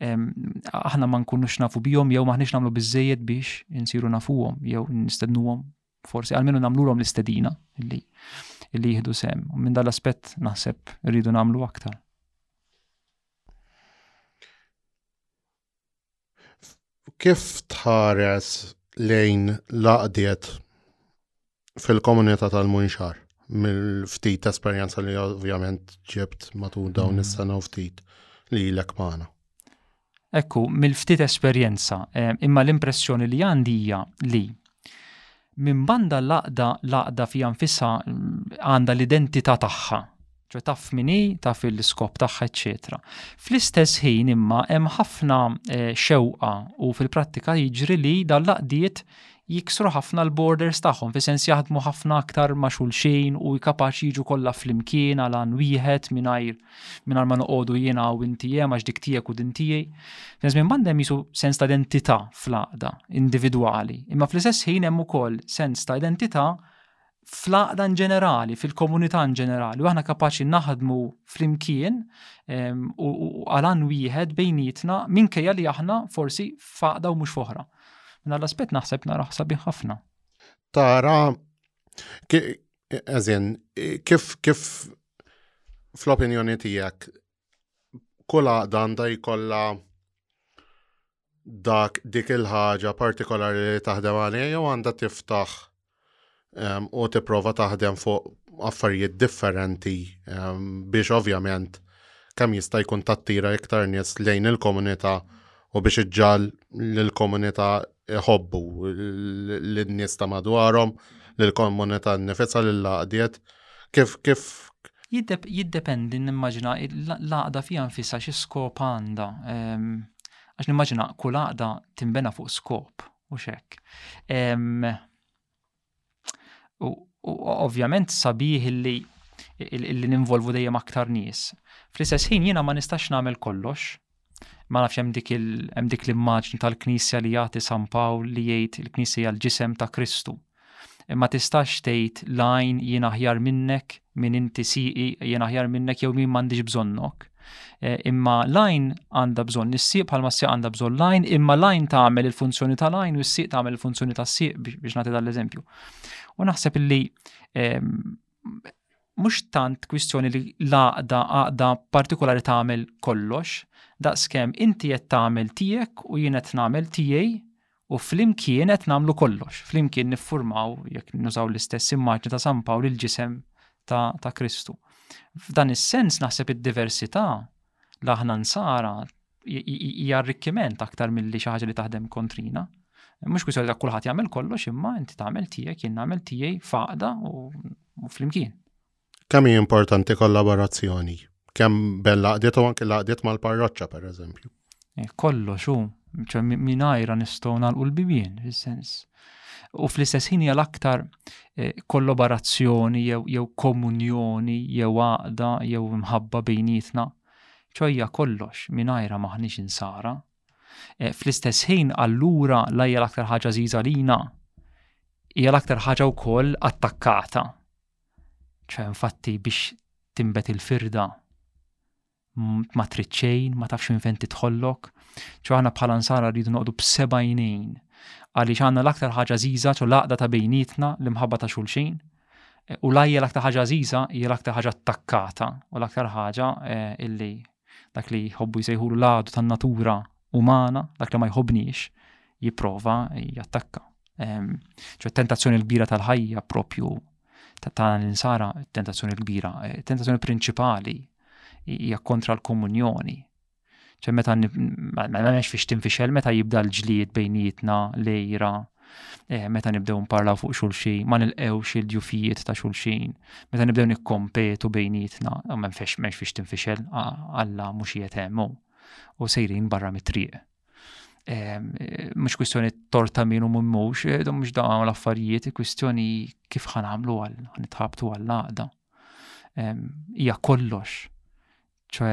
aħna ma nkunux nafu bihom jew maħniex nagħmlu biżejjed biex insiru nafuhom jew nistednuhom forsi għalmenu nagħmluhom l-istedina li li jieħdu sem. Minn dal-aspett naħseb rridu nagħmlu aktar. Kif tħares lejn l-għaqdiet fil-komunità tal-Munxar? mill-ftit esperjenza li ovvjament ġibt matul dawn mm. is-sena u ftit li l-ek maħna. Ekku, mill-ftit esperjenza, eh, imma l-impressjoni li għandi hija li Minn banda l-għaqda, l-għaqda fiha nfisha għandha l-identità tagħha, ċe taf min hi, taf l-iskop tagħha, eċċetera. Fl-istess ħin imma hemm ħafna eh, xewqa u fil-prattika jiġri li dan l-għaqdiet jiksru ħafna l-borders tagħhom, fi sens jaħdmu ħafna aktar ma' xulxin u kapaċi jiġu kollha flimkien għal wieħed mingħajr mingħajr ma noqogħdu jiena u inti hemm għax dik tiegħek u din tiegħi. F'nies minn banda hemm jisu sens ta' identità fl-għaqda individwali, imma fl-istess ħin hemm ukoll sens ta' identità fl-għaqda ġenerali, fil-komunità ġenerali, u aħna kapaċi naħdmu fl-imkien ehm, u għalan wieħed bejnietna minkejja li aħna forsi faqda u mhux foħra. Minna l-aspett naħseb naraħ sabiħ ħafna. Tara Eżin, kif, kif fl-opinjoni tijak, kull għaqda għanda jkolla dak dik il-ħaġa partikolari li taħdem għalija jew għanda tiftaħ um, u tipprova taħdem fuq affarijiet differenti um, biex ovvjament kemm jista' jkun tattira iktar nies lejn il-komunità u biex iġġal l-komunità iħobbu lin-nies ta' madwarhom, lill-komunità nnifisha, lill-għaqdiet. Kif kif Jiddependi nimmaġina l-għaqda fiha nfisha xi skop għandha. Ehm, għax nimmaġina kull għaqda tinbena fuq skop, u x'hekk. Ehm, U ovvjament sabiħ li li ninvolvu dejjem aktar nies. Fl-istess ħin jiena ma nistax nagħmel kollox. Ma nafx hemm dik hemm dik l-immaġni tal-Knisja li jagħti San Pawl li jgħid il-Knisja hija l-ġisem ta' Kristu. Ma tistax tgħid lajn jien aħjar minnek, min inti siqi jien aħjar minnek jew min m'għandix bżonnok. Eh, imma lajn għandha bżonn is-sieq bħalma s-sieq għandha bżonn lajn, imma lajn tagħmel il-funzjoni ta' lajn u s-sieq tagħmel il-funzjoni ta' sieq biex nagħti dal-eżempju. U naħseb li ehm, mhux tant kwistjoni li laqda għaqda partikolari tagħmel kollox, daqskemm inti qed tagħmel tiegħek u jien qed nagħmel tiegħi U flimkien qed nagħmlu kollox, flimkien niffurmaw jekk nużaw l-istess immaġni ta' San Pawl il-ġisem ta', ta Kristu. F'dan is-sens naħseb id-diversità l aħna nsara hija arrikkiment aktar milli xi ħaġa li taħdem kontrina. Mhux kwistjoni ta' kulħadd jagħmel kollox imma inti tagħmel tiegħek jien nagħmel tiegħi faqda u flimkien. Kemm hi importanti kollaborazzjoni, kemm ben laqdiet u anke laqdiet mal-parroċċa pereżempju. Eh, kollox hu, mingħajra nistgħu nagħlqu l-bibien, fis-sens. U fl-istess ħin hija l-aktar eh, kollaborazzjoni jew komunjoni jew għaqda jew mħabba bejnietna. ċojja kollox mingħajra maħniex insara. Eh, fl-istess ħin allura lajja l-aktar ħaġa żiża lina hija l-aktar ħaġa wkoll attakkata ċe infatti biex timbet il-firda ma trid xejn, ma tafx minn fejn tidħollok. Ċo aħna bħala nsara rridu noqogħdu b'seba' jnejn. Għaliex għandna l-aktar ħaġa żiża ċo laqda ta' bejnietna l-imħabba ta' xulxin. U lajja l-aktar ħaġa żiża hija l-aktar ħaġa attakkata u l-aktar ħaġa eh, illi dak li jħobbu jsejħulu l-għadu tan-natura umana, dak li ma jħobbniex, jipprova jattakka. Ehm, ċo tentazzjoni l-kbira tal-ħajja propju ta' l-insara, tentazzjoni l-kbira, eh, tentazzjoni prinċipali hija kontra l-komunjoni. ċe meta ma nix fiex tinfixel, meta jibda l-ġlied bejnietna, lejra, Eh, meta nibdew nparlaw fuq xulxin, ma nilqewx il-djufijiet ta' xulxin, meta nibdew nikkompetu bejnietna, u men fiex menx fiex tinfixel, Alla mhux qiegħed hemm u sejrin barra mit-triq. Eh, mhux kwistjoni torta min u mhux, eh, mhux dawn l-affarijiet, kwistjoni kif ħanamlu għal nitħabtu għall-għaqda. Hija kollox ċe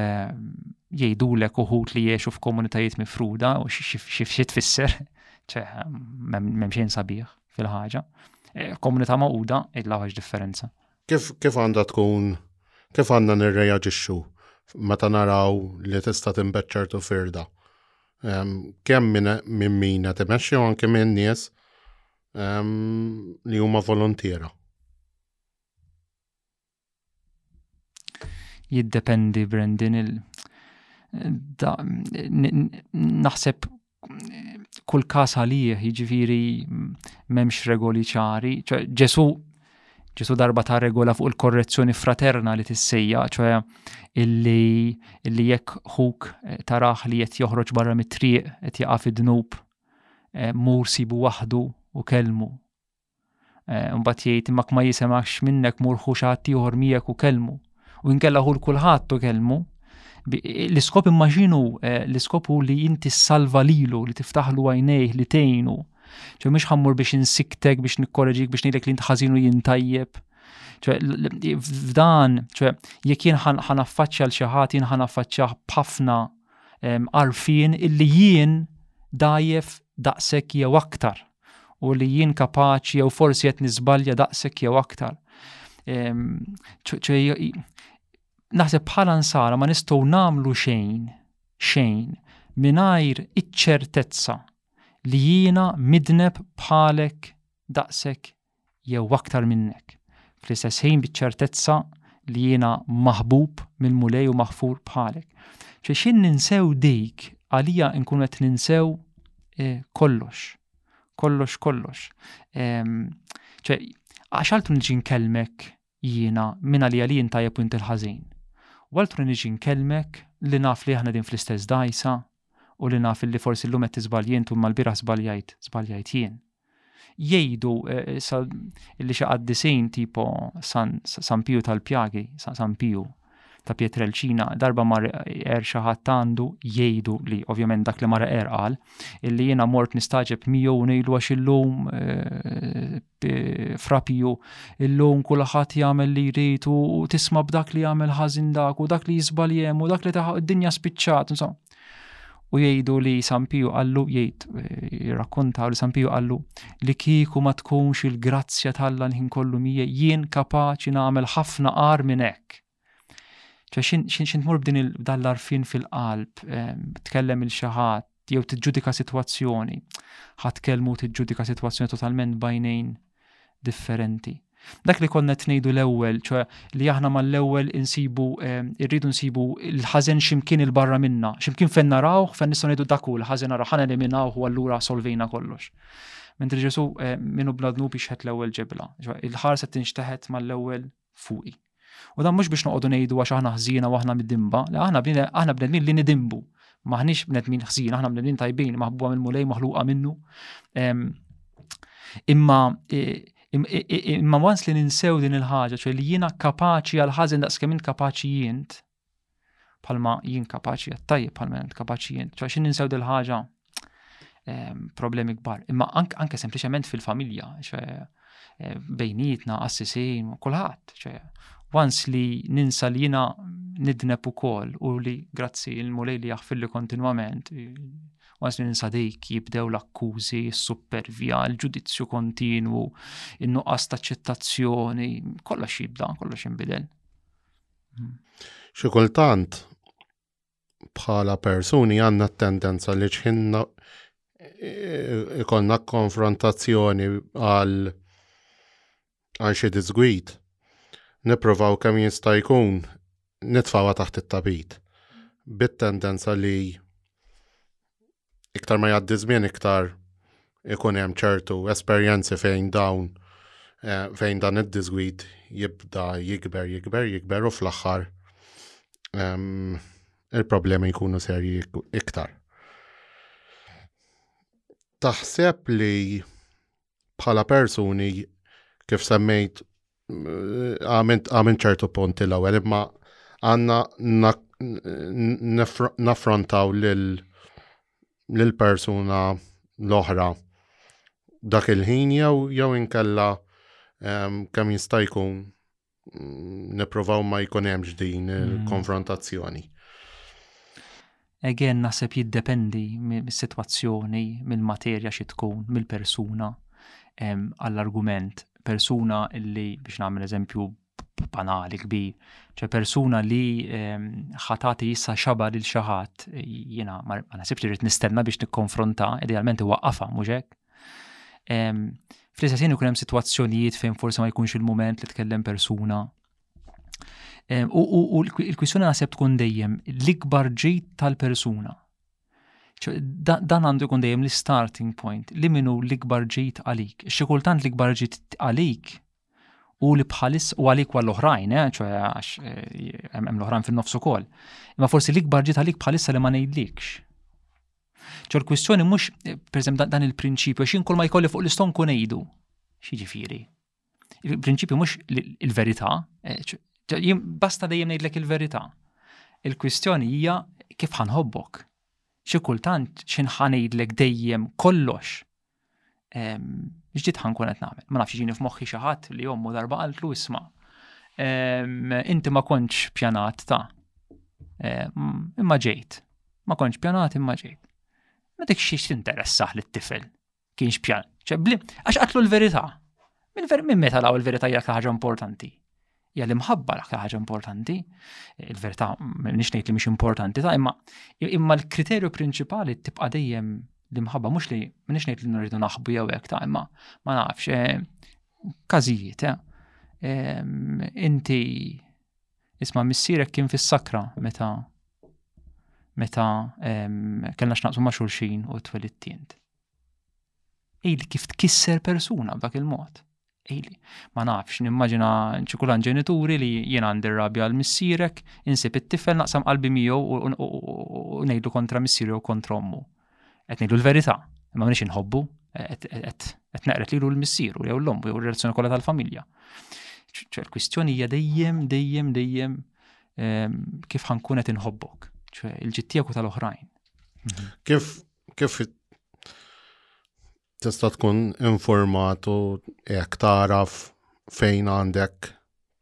jgħidulek uħut li jiexu f'komunitajiet mifruda u xi tfisser, ċe m'hemm xejn sabiħ fil-ħaġa. E, komunità maquda illa ħaġ differenza. Kif kif għandha tkun kif għandna nirreaġixxu meta naraw li tista' tinbet ċertu firda? Kemm minn min qed imexxi u anke minn nies li huma volontiera. Jiddependi, Brandon, il- da, naħseb kull kas għalih, jiġifieri m'hemmx regoli ċari. Ġesu Ġesu darba ta' regola fuq il-korrezzjoni fraterna li tissejja, ċoħe illi, illi jekk huk eh, taraħ li jett joħroġ barra mit-triq, jett jaqaf id-dnub, eh, mur sibu wahdu u kelmu. Eh, mbagħad jgħid mak ma jisemax minnek murħu xi ħadd ieħor miegħek u kelmu. U inkella hu l-kulħadd u kelmu. L-iskop immaġinu, eh, l-iskop hu li inti salva lilu, li tiftaħlu għajnejh, li tejnu. ċe mhux ħammur biex insiktek, biex nikkoreġik, biex ngħidlek li int ħażinu jien tajjeb. f'dan, ċe jekk jien ħan affaċċja l xi ħadd, jien ħan affaċċjah b'ħafna għarfien illi jien dajjef daqshekk jew aktar. u li jien kapaċi jew forsi qed niżbalja daqshekk jew aktar. Naħseb bħala nsara ma nistgħu nagħmlu xejn, xejn, mingħajr iċ-ċertezza li jiena midneb bħalek daqshekk jew aktar minn hekk, fl-istess ħin biċ-ċertezza li jiena maħbub mill-Mulej u maħfur bħalek. Ċe xin ninsew dik għalija nkun qed ninsew e, kollox. Kollox, kollox. Ċe, għax għaltu nġi nkellmek Jiena, min għalija li jien tajjeb u int il-ħażin? U altru niġi nkellmek, li naf li aħna qegħdin fl-istess dgħajsa, u li naf illi forsi llum qed tiżbalji int u imma lbieraħ żbaljajt, żbaljajt jien. Jgħidu issa illi xi qaddisin tipo San, San Piju tal-Pjagi, San Piju ta' Pietrelċina, darba mar er xi ħadd għandu jgħidu li ovvjament dak li mar er qal illi jiena mort nistaġeb miegħu ngħidu għax illum eh, frapiju illum kulħadd jagħmel li jrid u tisma' b'dak li jagħmel ħażin dak u dak li jiżbal jem u dak li taħaq id-dinja spiċċat insomma. U jgħidu li San Piju qallu jgħid eh, jirrakkontaw li San Piju qallu li kieku ma tkunx il-grazzja tal-lan ħin kollu mija jien kapaċi nagħmel ħafna qar minn hekk. ċe xin tmur b'din dall-arfin fil-qalb, ehm, tkellem il xaħat, jew tiġġudika situazzjoni, ħat kelmu tiġġudika situazzjoni totalment bajnejn differenti. Dak li konna tnejdu l-ewwel, ċe li aħna mal-ewwel insibu, ehm, irridu nsibu l-ħazen ximkien il-barra minna, ximkien fen narawh, fen nistgħu ngħidu daku l-ħazen naraw ħana li minnawh u allura solvejna kollox. Mentri Ġesu eh, minnu bladnu biex ħet l-ewwel ġebla. Il-ħarsa tinxteħet mal-ewwel fuqi. U dan mhux biex noqogħdu ngħidu għax aħna ħżiena u aħna midimba, la aħna aħna bnedmin li nidimbu. Maħniex bnedmin ħżiena, aħna bnedmin tajbin, maħbuha minn mulej maħluqa minnu. Imma imma once li ninsew din il-ħaġa, ċe li jiena kapaċi għal ħażen daqskemm int kapaċi jint, bħalma jien kapaċi għat tajjeb bħalma jien kapaċi jien. ċoħ xin ninsew dil ħaġa ehm, problemi kbar. Imma anke sempliciment fil-familja, eh, bejnietna, assisin, kulħadd, once li ninsa li jina nidneb u kol u li grazzi il-mulej li jaħfilli kontinuament, once li ninsa dik jibdew l-akkużi, s-supervja, l-ġudizzju kontinwu, in-nuqqas ta' ċittazzjoni, kollox jibda, kollox jimbidel. Xi kultant bħala persuni għandna t-tendenza li ċħinna ikonna konfrontazzjoni għal għal xi disgwid. Nipprovaw kemm jista' jkun nitfawa taħt it-tapit. Bit-tendenza li iktar ma jgħaddi żmien iktar ikun hemm ċertu esperjenzi fejn dawn eh, fejn dan id-disgwid jibda jikber, jikber, jikber u fl-aħħar ehm, il-problemi jkunu serji iktar. Taħseb li bħala persuni kif semmejt għamin ċertu punti l-ewwel imma għandna naffrontaw lil persuna l-oħra dak il-ħin jew jew inkella kemm jista' jkun mm, neprovaw ma jkun hemmx din mm. il-konfrontazzjoni. Again naħseb jiddependi mis-sitwazzjoni, mill-materja xi tkun, mill-persuna għall-argument. Persuna illi biex nagħmel eżempju banali kbir. ċe persuna li ehm, ħatati jissa xaba lil xaħat, jina ma nasibx li rrit nistenna biex nikkonfronta, idealment huwa qafa, muġek. Fl-istess ħin ikun hemm sitwazzjonijiet fejn forsi ma jkunx il-mument li tkellem persuna. U l-kwistjoni naħseb tkun dejjem l-ikbar ġid tal-persuna. Dan għandu jkun dejjem l-starting point li minnu l-ikbar ġid għalik. Xi kultant l-ikbar ġid għalik u li bħalis u għalik għal oħrajn eh, ċoħe eh, għax eh, hemm l-oħrajn fin-nofs ukoll. Imma forsi l-ikbar ġiet għalik bħalissa li ma ngħidlikx. Ġo l-kwistjoni mhux pereżem dan il-prinċipju x'in kull ma jkolli fuq l-iston kun ngħidu. X'jiġifieri? Il-prinċipju mhux il-verità, eh, jien basta dejjem ngħidlek il-verità. Il-kwistjoni hija kif ħanħobbok. Xi kultant x'in ħanejdlek dejjem kollox Ġdid ħankun qed nagħmel. Ma nafx ġini f'moħħi xi ħadd li ommu darba qaltlu isma' inti ma kontx pjanat ta' imma ġejt. Ma kontx pjanat imma ġejt. Ma dik xiex tinteressaħ li t-tifel kienx pjan. ċebli, għax qatlu l-verità. Minn meta law il-verità hija ħaġa importanti. hija l-imħabba l-aktar ħaġa importanti, il-verità nix ngħid li mhix importanti ta' imma imma l-kriterju prinċipali tibqa' dejjem l-imħabba mhux li nix ngħid li nridu naħbu jew hekk ta' imma ma nafx eh, każijiet eh. inti isma' missierek kien fis-sakra meta meta kellna x'naqsu ma' xulxin u twelid tint. Ejli kif tkisser persuna b'dak il-mod. Ejli, ma nafx, nimmaġina ċikulan ġenituri li jien għandi rabja għal missierek, insib it-tifel naqsam qalbi miegħu u ngħidu kontra missieri u kontra ommu. Qed ngħidu l-verità, imma m'iniex inħobbu, qed neqret lilu l-missieru jew l-ommu jew r-relazzjoni kollha tal-familja. ċe l-kwistjoni hija dejjem, dejjem, dejjem ehm, kif ħankun qed inħobbok, ċe il-ġittieku tal-oħrajn. Kif kif tista' tkun informat u jekk taraf fejn għandek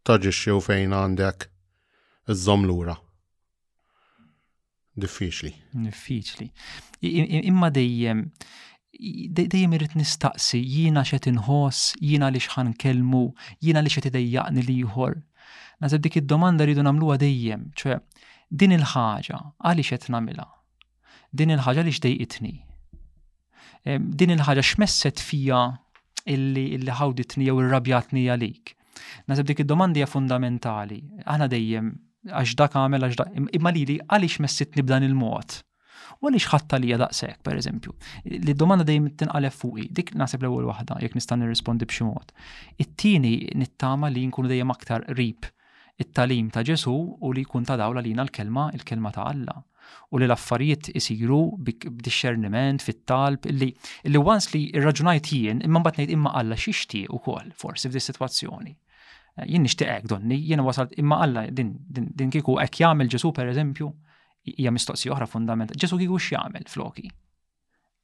taġixxi u fejn għandek iżżomm lura. Diffiċli. Diffiċli. Imma dejjem dejjem irrid nistaqsi jiena xed inħoss, jiena li xħan kelmu, jiena li xed idejjaqni liħor. Naħseb dik id-domanda rridu nagħmluha dejjem, ċe din il-ħaġa għaliex qed nagħmilha? Din il-ħaġa li xdejqitni. Din il-ħaġa x'messet fija illi illi ħawditni jew irrabjatni għalik. Nasib dik id-domandi hija fundamentali. Aħna dejjem għax dak għamel għax dak imma lili għaliex messitni b'dan il-mod. U għaliex ħatta li daqshekk, pereżempju. Li domanda dejjem tinqalef fuqi, dik naħseb l-ewwel waħda jekk nista' nirrispondi b'xi mod. It-tieni nittama li nkunu dejjem aktar qrib It-tagħlim ta' Ġesù hu li jkun ta' dawl għalina l-Kelma, il-Kelma ta' Alla, u li l-affarijiet isiru bi b'dixxerniment, fit-talb, illi, illi once li irraġunajt jien, imma mbagħad ngħid imma Alla x'jixtieq ukoll forsi f'dis-sitwazzjoni. Eh, jien nixtieq hekk donni, jiena wasalt imma Alla din, din, din kieku hekk jagħmel Ġesù pereżempju, hija mistoqsija oħra fundament. Ġesù kieku x'jagħmel floki?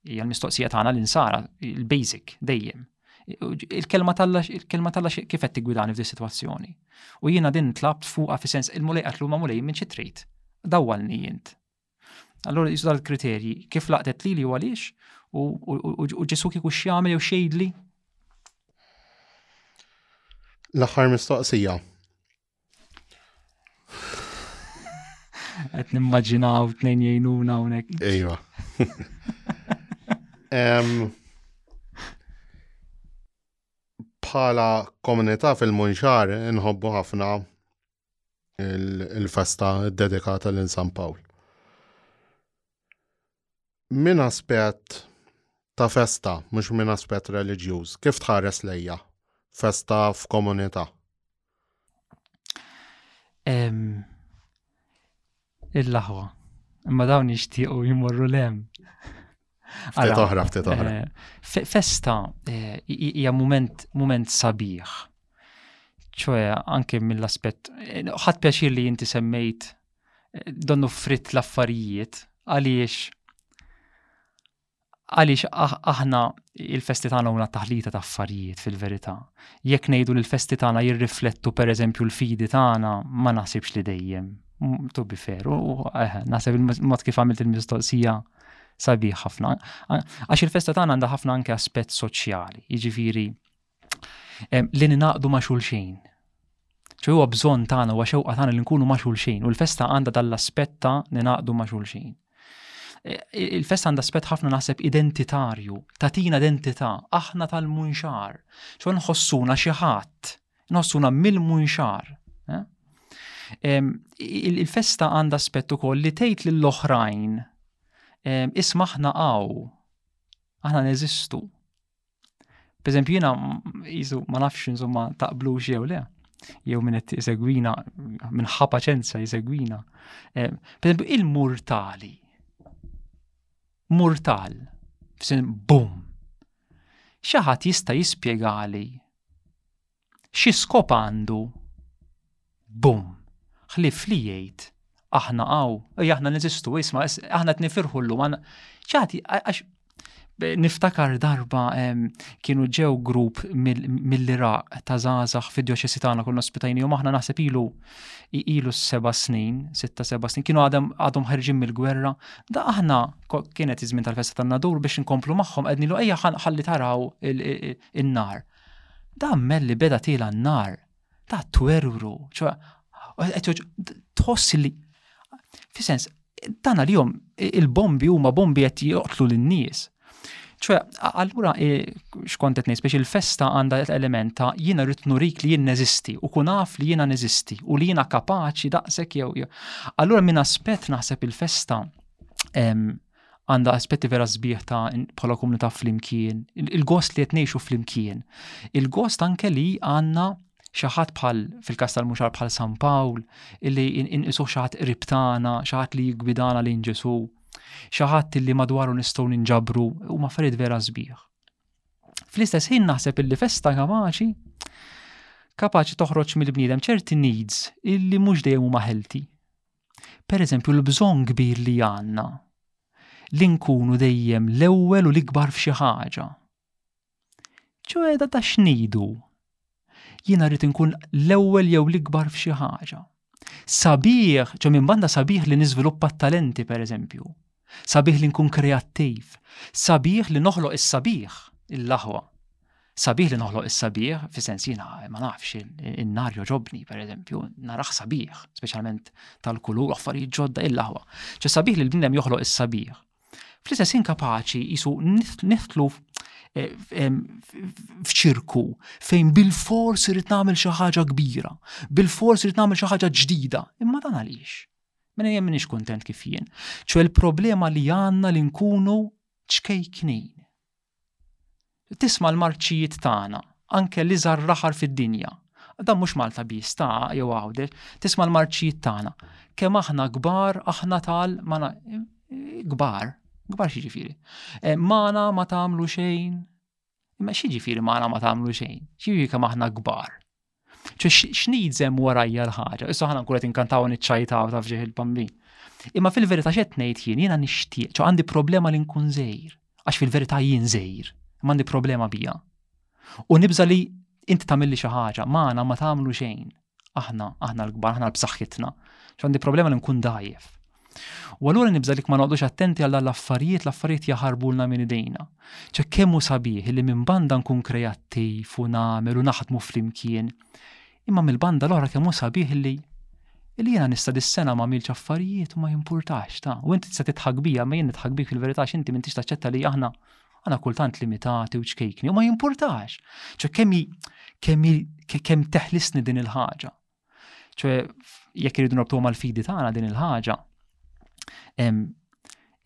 Hija l-mistoqsija tagħna li nsara l-basic dejjem. Il-kelma talla il-kelma talla kif qed tigwidani f'din sitwazzjoni. U jiena din tlabt fuqha fi sens il-mulej qatlu ma' mulej minn xi trid. Dawwalni jint. Allora jisu dal-kriterji kif laqtet li li għaliex u ġesu kieku x'jagħmel jew xejdli. L-aħħar mistoqsija. Għet nimmaġinaw t-nejn jajnuna unek. Ejwa. Bħala komunità fil-Munxar nħobbu ħafna il-festa dedikata l-Insan Pawl. minn aspett ta' festa, mhux minn aspett reliġjuż, kif tħares lejja festa f'komunità? Il-laħwa. Imma dawn jixtiequ jmorru lem. Ftit oħra, ftit oħra. Eh, festa eh, hija moment, moment sabiħ. ċoħe, anke mill-aspett, eh, ħadd pjaċir li jinti semmejt donnu fritt l-affarijiet għaliex għaliex aħna il-festi tagħna huma taħlita ta' affarijiet fil-verità. Jekk ngħidu li l-festi tagħna jirriflettu pereżempju l-fidi tagħna, ma naħsibx li dejjem. To be fair, u eh, naħseb il-mod kif għamilt il-mistoqsija sabiħ ħafna. Għax il-festa tagħna għandha ħafna anke aspett soċjali, jiġifieri li ninaqdu ma' xulxin. ċu huwa bżonn tagħna huwa xewqa tagħna li nkunu ma' xulxin u l-festa għandha dall-aspett ta' ninaqdu ma' xulxin. E, e, il-festa għandha aspett ħafna naħseb identitarju, tatina identità, aħna tal-munxar, ċu nħossuna xi ħadd, nħossuna mill-munxar. Eh? Il-festa għandha aspett ukoll li tgħid lill-oħrajn isma' aħna għaw, aħna neżistu Pereżempju jiena jisu ma nafx insomma taqblux jew le, jew minn qed isegwina minn ħapa ċenza jsegwina. Eh, pereżempju il-murtali. Murtal. F'sin bum. Xi ħadd jista' jispjegali Xi skop għandu? Bum! Ħlief li jgħid, aħna hawn, ej aħna neżistu, isma, aħna qed nifirħu llum, ċati, għax niftakar darba kienu ġew grupp mill-Iraq ta' zazax fid-djoċesi tagħna konna ospitajnihom aħna naħseb ilu ilu seba snin, sitta seba snin, kienu għadhom għadhom ħerġin mill-gwerra. Da aħna kienet iż-żmien tal-festa tan-nadur biex inkomplu magħhom qed nilu ejja ħalli taraw in-nar. Dammel li beda tila n-nar, ta' twerwru, tħoss li, fi sens, dan għal-jom, il-bombi huma bombi qed joqtlu lin-nies. ċoħe, allura xkont qed ngħid il-festa għandha element ta' jiena rrid nurik li jien neżisti u kun af li jiena neżisti u li jiena kapaċi daqshekk jew. Allura minn aspett naħseb il-festa għandha aspetti vera sbieħ ta' bħala komunità flimkien, il-gost li qed ngħixu flimkien. Il-gost anke li għandna xi ħadd bħal fil-każ tal-muxar bħal San Pawl, illi inqisu xi ħadd qrib tagħna, xi ħadd li jigbidana lejn Ġesu, xi ħadd illi madwaru nistgħu ninġabru, huma affarijiet vera sbieħ. Fl-istess ħin naħseb illi festa kapaċi kapaċi toħroġ mill-bniedem ċerti needs illi mhux dejjem huma ħelti. Pereżempju, l-bżonn kbir li għandna li nkunu dejjem l-ewwel u l-ikbar f'xi ħaġa. ċoħe da ta' xnidu. Jiena rrid nkun l-ewwel jew l-ikbar f'xi ħaġa. Sabiħ, ċo minn banda sabiħ li niżviluppa t-talenti pereżempju. Sabiħ li nkun kreattiv. Sabiħ li noħloq is-sabiħ, il-laħwa. Sabiħ li noħloq is-sabiħ, fi sens jiena ma nafx in-nar joġobni, per eżempju, narax sabiħ, speċjalment tal-kulur, affarijiet ġodda il-laħwa. ċe sabiħ li l-bnidem joħloq is-sabiħ. Fl-istess inkapaċi jisu niftlu eh, f'ċirku fejn bil-fors irid nagħmel xi ħaġa kbira, bil-fors irid nagħmel xi ħaġa ġdida, imma dan għaliex? Mela jien minix kuntent kif jien. ċwe l-problema li għandna li nkunu ċkejknin. Tisma' l-marċijiet tagħna, anke li żarraħar fid-dinja. Da mhux Malta biss ta' jew għawde, tisma' l-marċijiet tagħna. Kemm aħna kbar, aħna tal ma kbar, kbar xi ġifieri. Eh, Mana ma tagħmlu xejn, Imma x'jiġifieri ma ma tagħmlu xejn? X'jiġifieri kemm aħna kbar? ċe x'nidżem warajja l-ħaġa, issa ħana nkunet inkantaw niċċajtaw taf ġeħ il-bambin. Imma fil-verità xed ngħid jien, jiena nixtieq, ċo għandi problema li nkun żejr, għax fil-verità jien żejr, imma għandi problema bija. U nibża li inti tagħmilli xi ħaġa, magħna ma tagħmlu xejn. Aħna, aħna l-kbar, aħna l-b'saħħitna. X'għandi problema li nkun dajjef. U allura nibża li ma noqgħodux attenti għal l-affarijiet, l-affarijiet jaħarbulna minn idejna. Ċe kemm hu sabiħ li minn banda nkun kreattiv u nagħmel u naħdmu flimkien. Imma mill-banda l-oħra kemm hu sabiħ li li jena nista dis-sena ma milċ affarijiet u ma jimpurtax ta' u inti tista' titħak bija ma jien nitħak bik fil-verità x'inti m'intix taċċetta li aħna Għana kultant limitati u ċkejkni u ma jimpurtax. ċe kemmi kemmi kemm teħlisni din il-ħaġa. ċe jekk irridu norbtu mal fidi tagħna din il-ħaġa,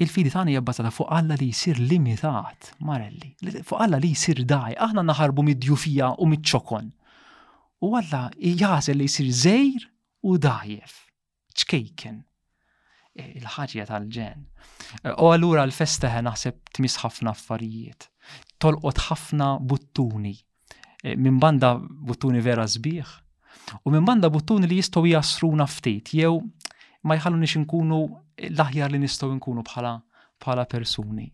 il-fidi tagħna hija bbażata fuq Alla li jsir limitat, marelli, fuq Alla li jsir daj, aħna naħarbu mid-djufija u mid-ċokon. U Alla jaħsel li jsir żejr u dajjef. ċkejken il-ħaġja tal-ġen. Eh, u allura l-festa ħe naħseb tmis ħafna affarijiet, tolqot ħafna buttuni, eh, minn banda buttuni vera zbieħ, u minn banda buttuni li jistgħu jasruna ftit, jew ma jħallu nix nkunu l-aħjar li nistgħu nkunu bħala bħala persuni.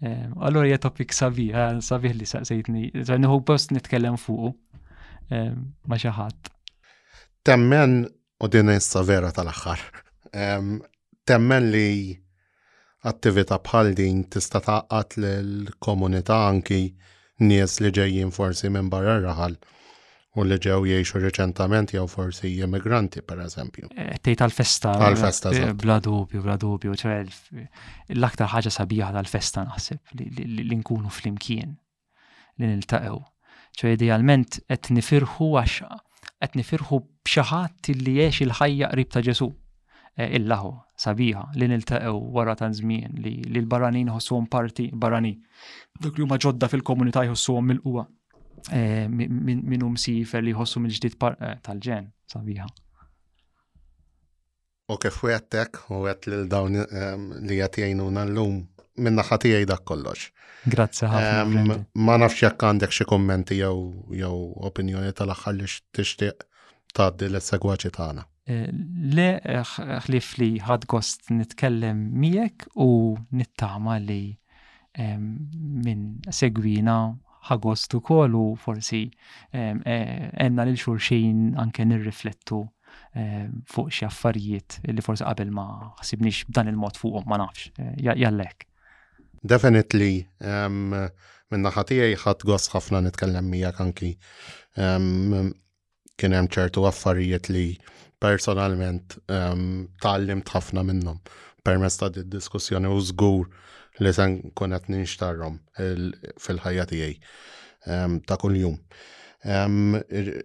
Eh, allora hija topik sabiħ, sabiħ li saqsejtni, nħu post nitkellem fuq ma xi ħadd. Temmen Udinezza vera tal-aħħar. Temmen li attività bħal din tista' taqgħad lill-komunità anki nies li ġejjin forsi minn barra raħal u li ġew jgħixu reċentament jew forsi immigranti pereżempju. Eh, tgħid għall-festa. Għall-festa. Eh, bla dubju, bla dubju, ċe l-aktar ħaġa sabiħa tal-festa naħseb li nkunu flimkien. li niltaqgħu. Ċoħe idealment qed nifirħu għax qed nifirħu b'xi ħadd li għex il-ħajja qrib ta' Ġesu. E, Illahu, sabiħa li niltaqgħu wara ta' żmien li l-baranin ħossuhom parti barani. Dak li huma ġodda fil-komunità jħossuhom mill-qwa e, minn hum sifer li jħossu mill-ġdid e, tal-ġen, sabiħa. U kif wettek, u wet lil dawn ehm, li qed jgħinuna llum minn naħa tiegħi dak kollox. Grazzi ħafna. Ehm, ma nafx jekk għandek xi kummenti jew jew opinjoni tal-aħħar li tixtieq tgħaddi lis segwaċi tagħna. Eh, le eh, ħlif li ħad gost nitkellem miegħek u nittama li ehm, minn segwina ħa gost ukoll u forsi ehm, eh, għenna lil xulxin anke nirriflettu ehm, fuq xi affarijiet li forsi qabel ma ħsibniex b'dan il-mod fuqhom ma nafx eh, jallek. Definitely ehm, minna ħatijaj ħat gost ħafna nitkellem miegħek anki kien hemm ċertu affarijiet li personalment um, tallimt ħafna minnhom permezz ta' din diskussjoni u żgur li se nkun qed ninxtarhom fil-ħajja tiegħi um, ta' kuljum. Um,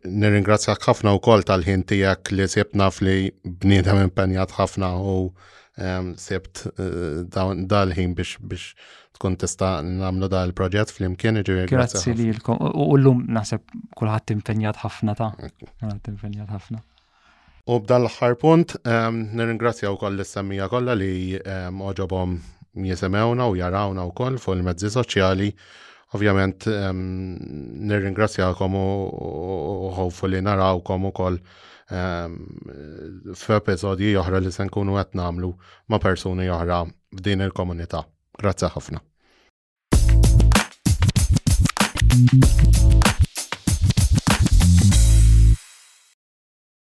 Nirringrazzjak ħafna wkoll tal-ħin tiegħek li sibt naf li bniedem impenjat ħafna u um, sibt uh, dal-ħin biex, biex tkun tista' nagħmlu da l-proġett flimkien iġifieri Grazzi lilkom. U llum naħseb kulħadd impenjat ħafna ta' kulħadd impenjat ħafna. U b'dan l-aħħar punt, ehm, nirringrazzja wkoll l-semmija kollha li ehm, oġobhom jisimewna u jarawna wkoll fuq il-mezzi soċjali. Ovvjament ehm, nirringrazzjakom u ħofu li narawkom ukoll f'episodji oħra li se nkunu qed nagħmlu ma' persuni oħra f'din il-komunità. Grazzi ħafna.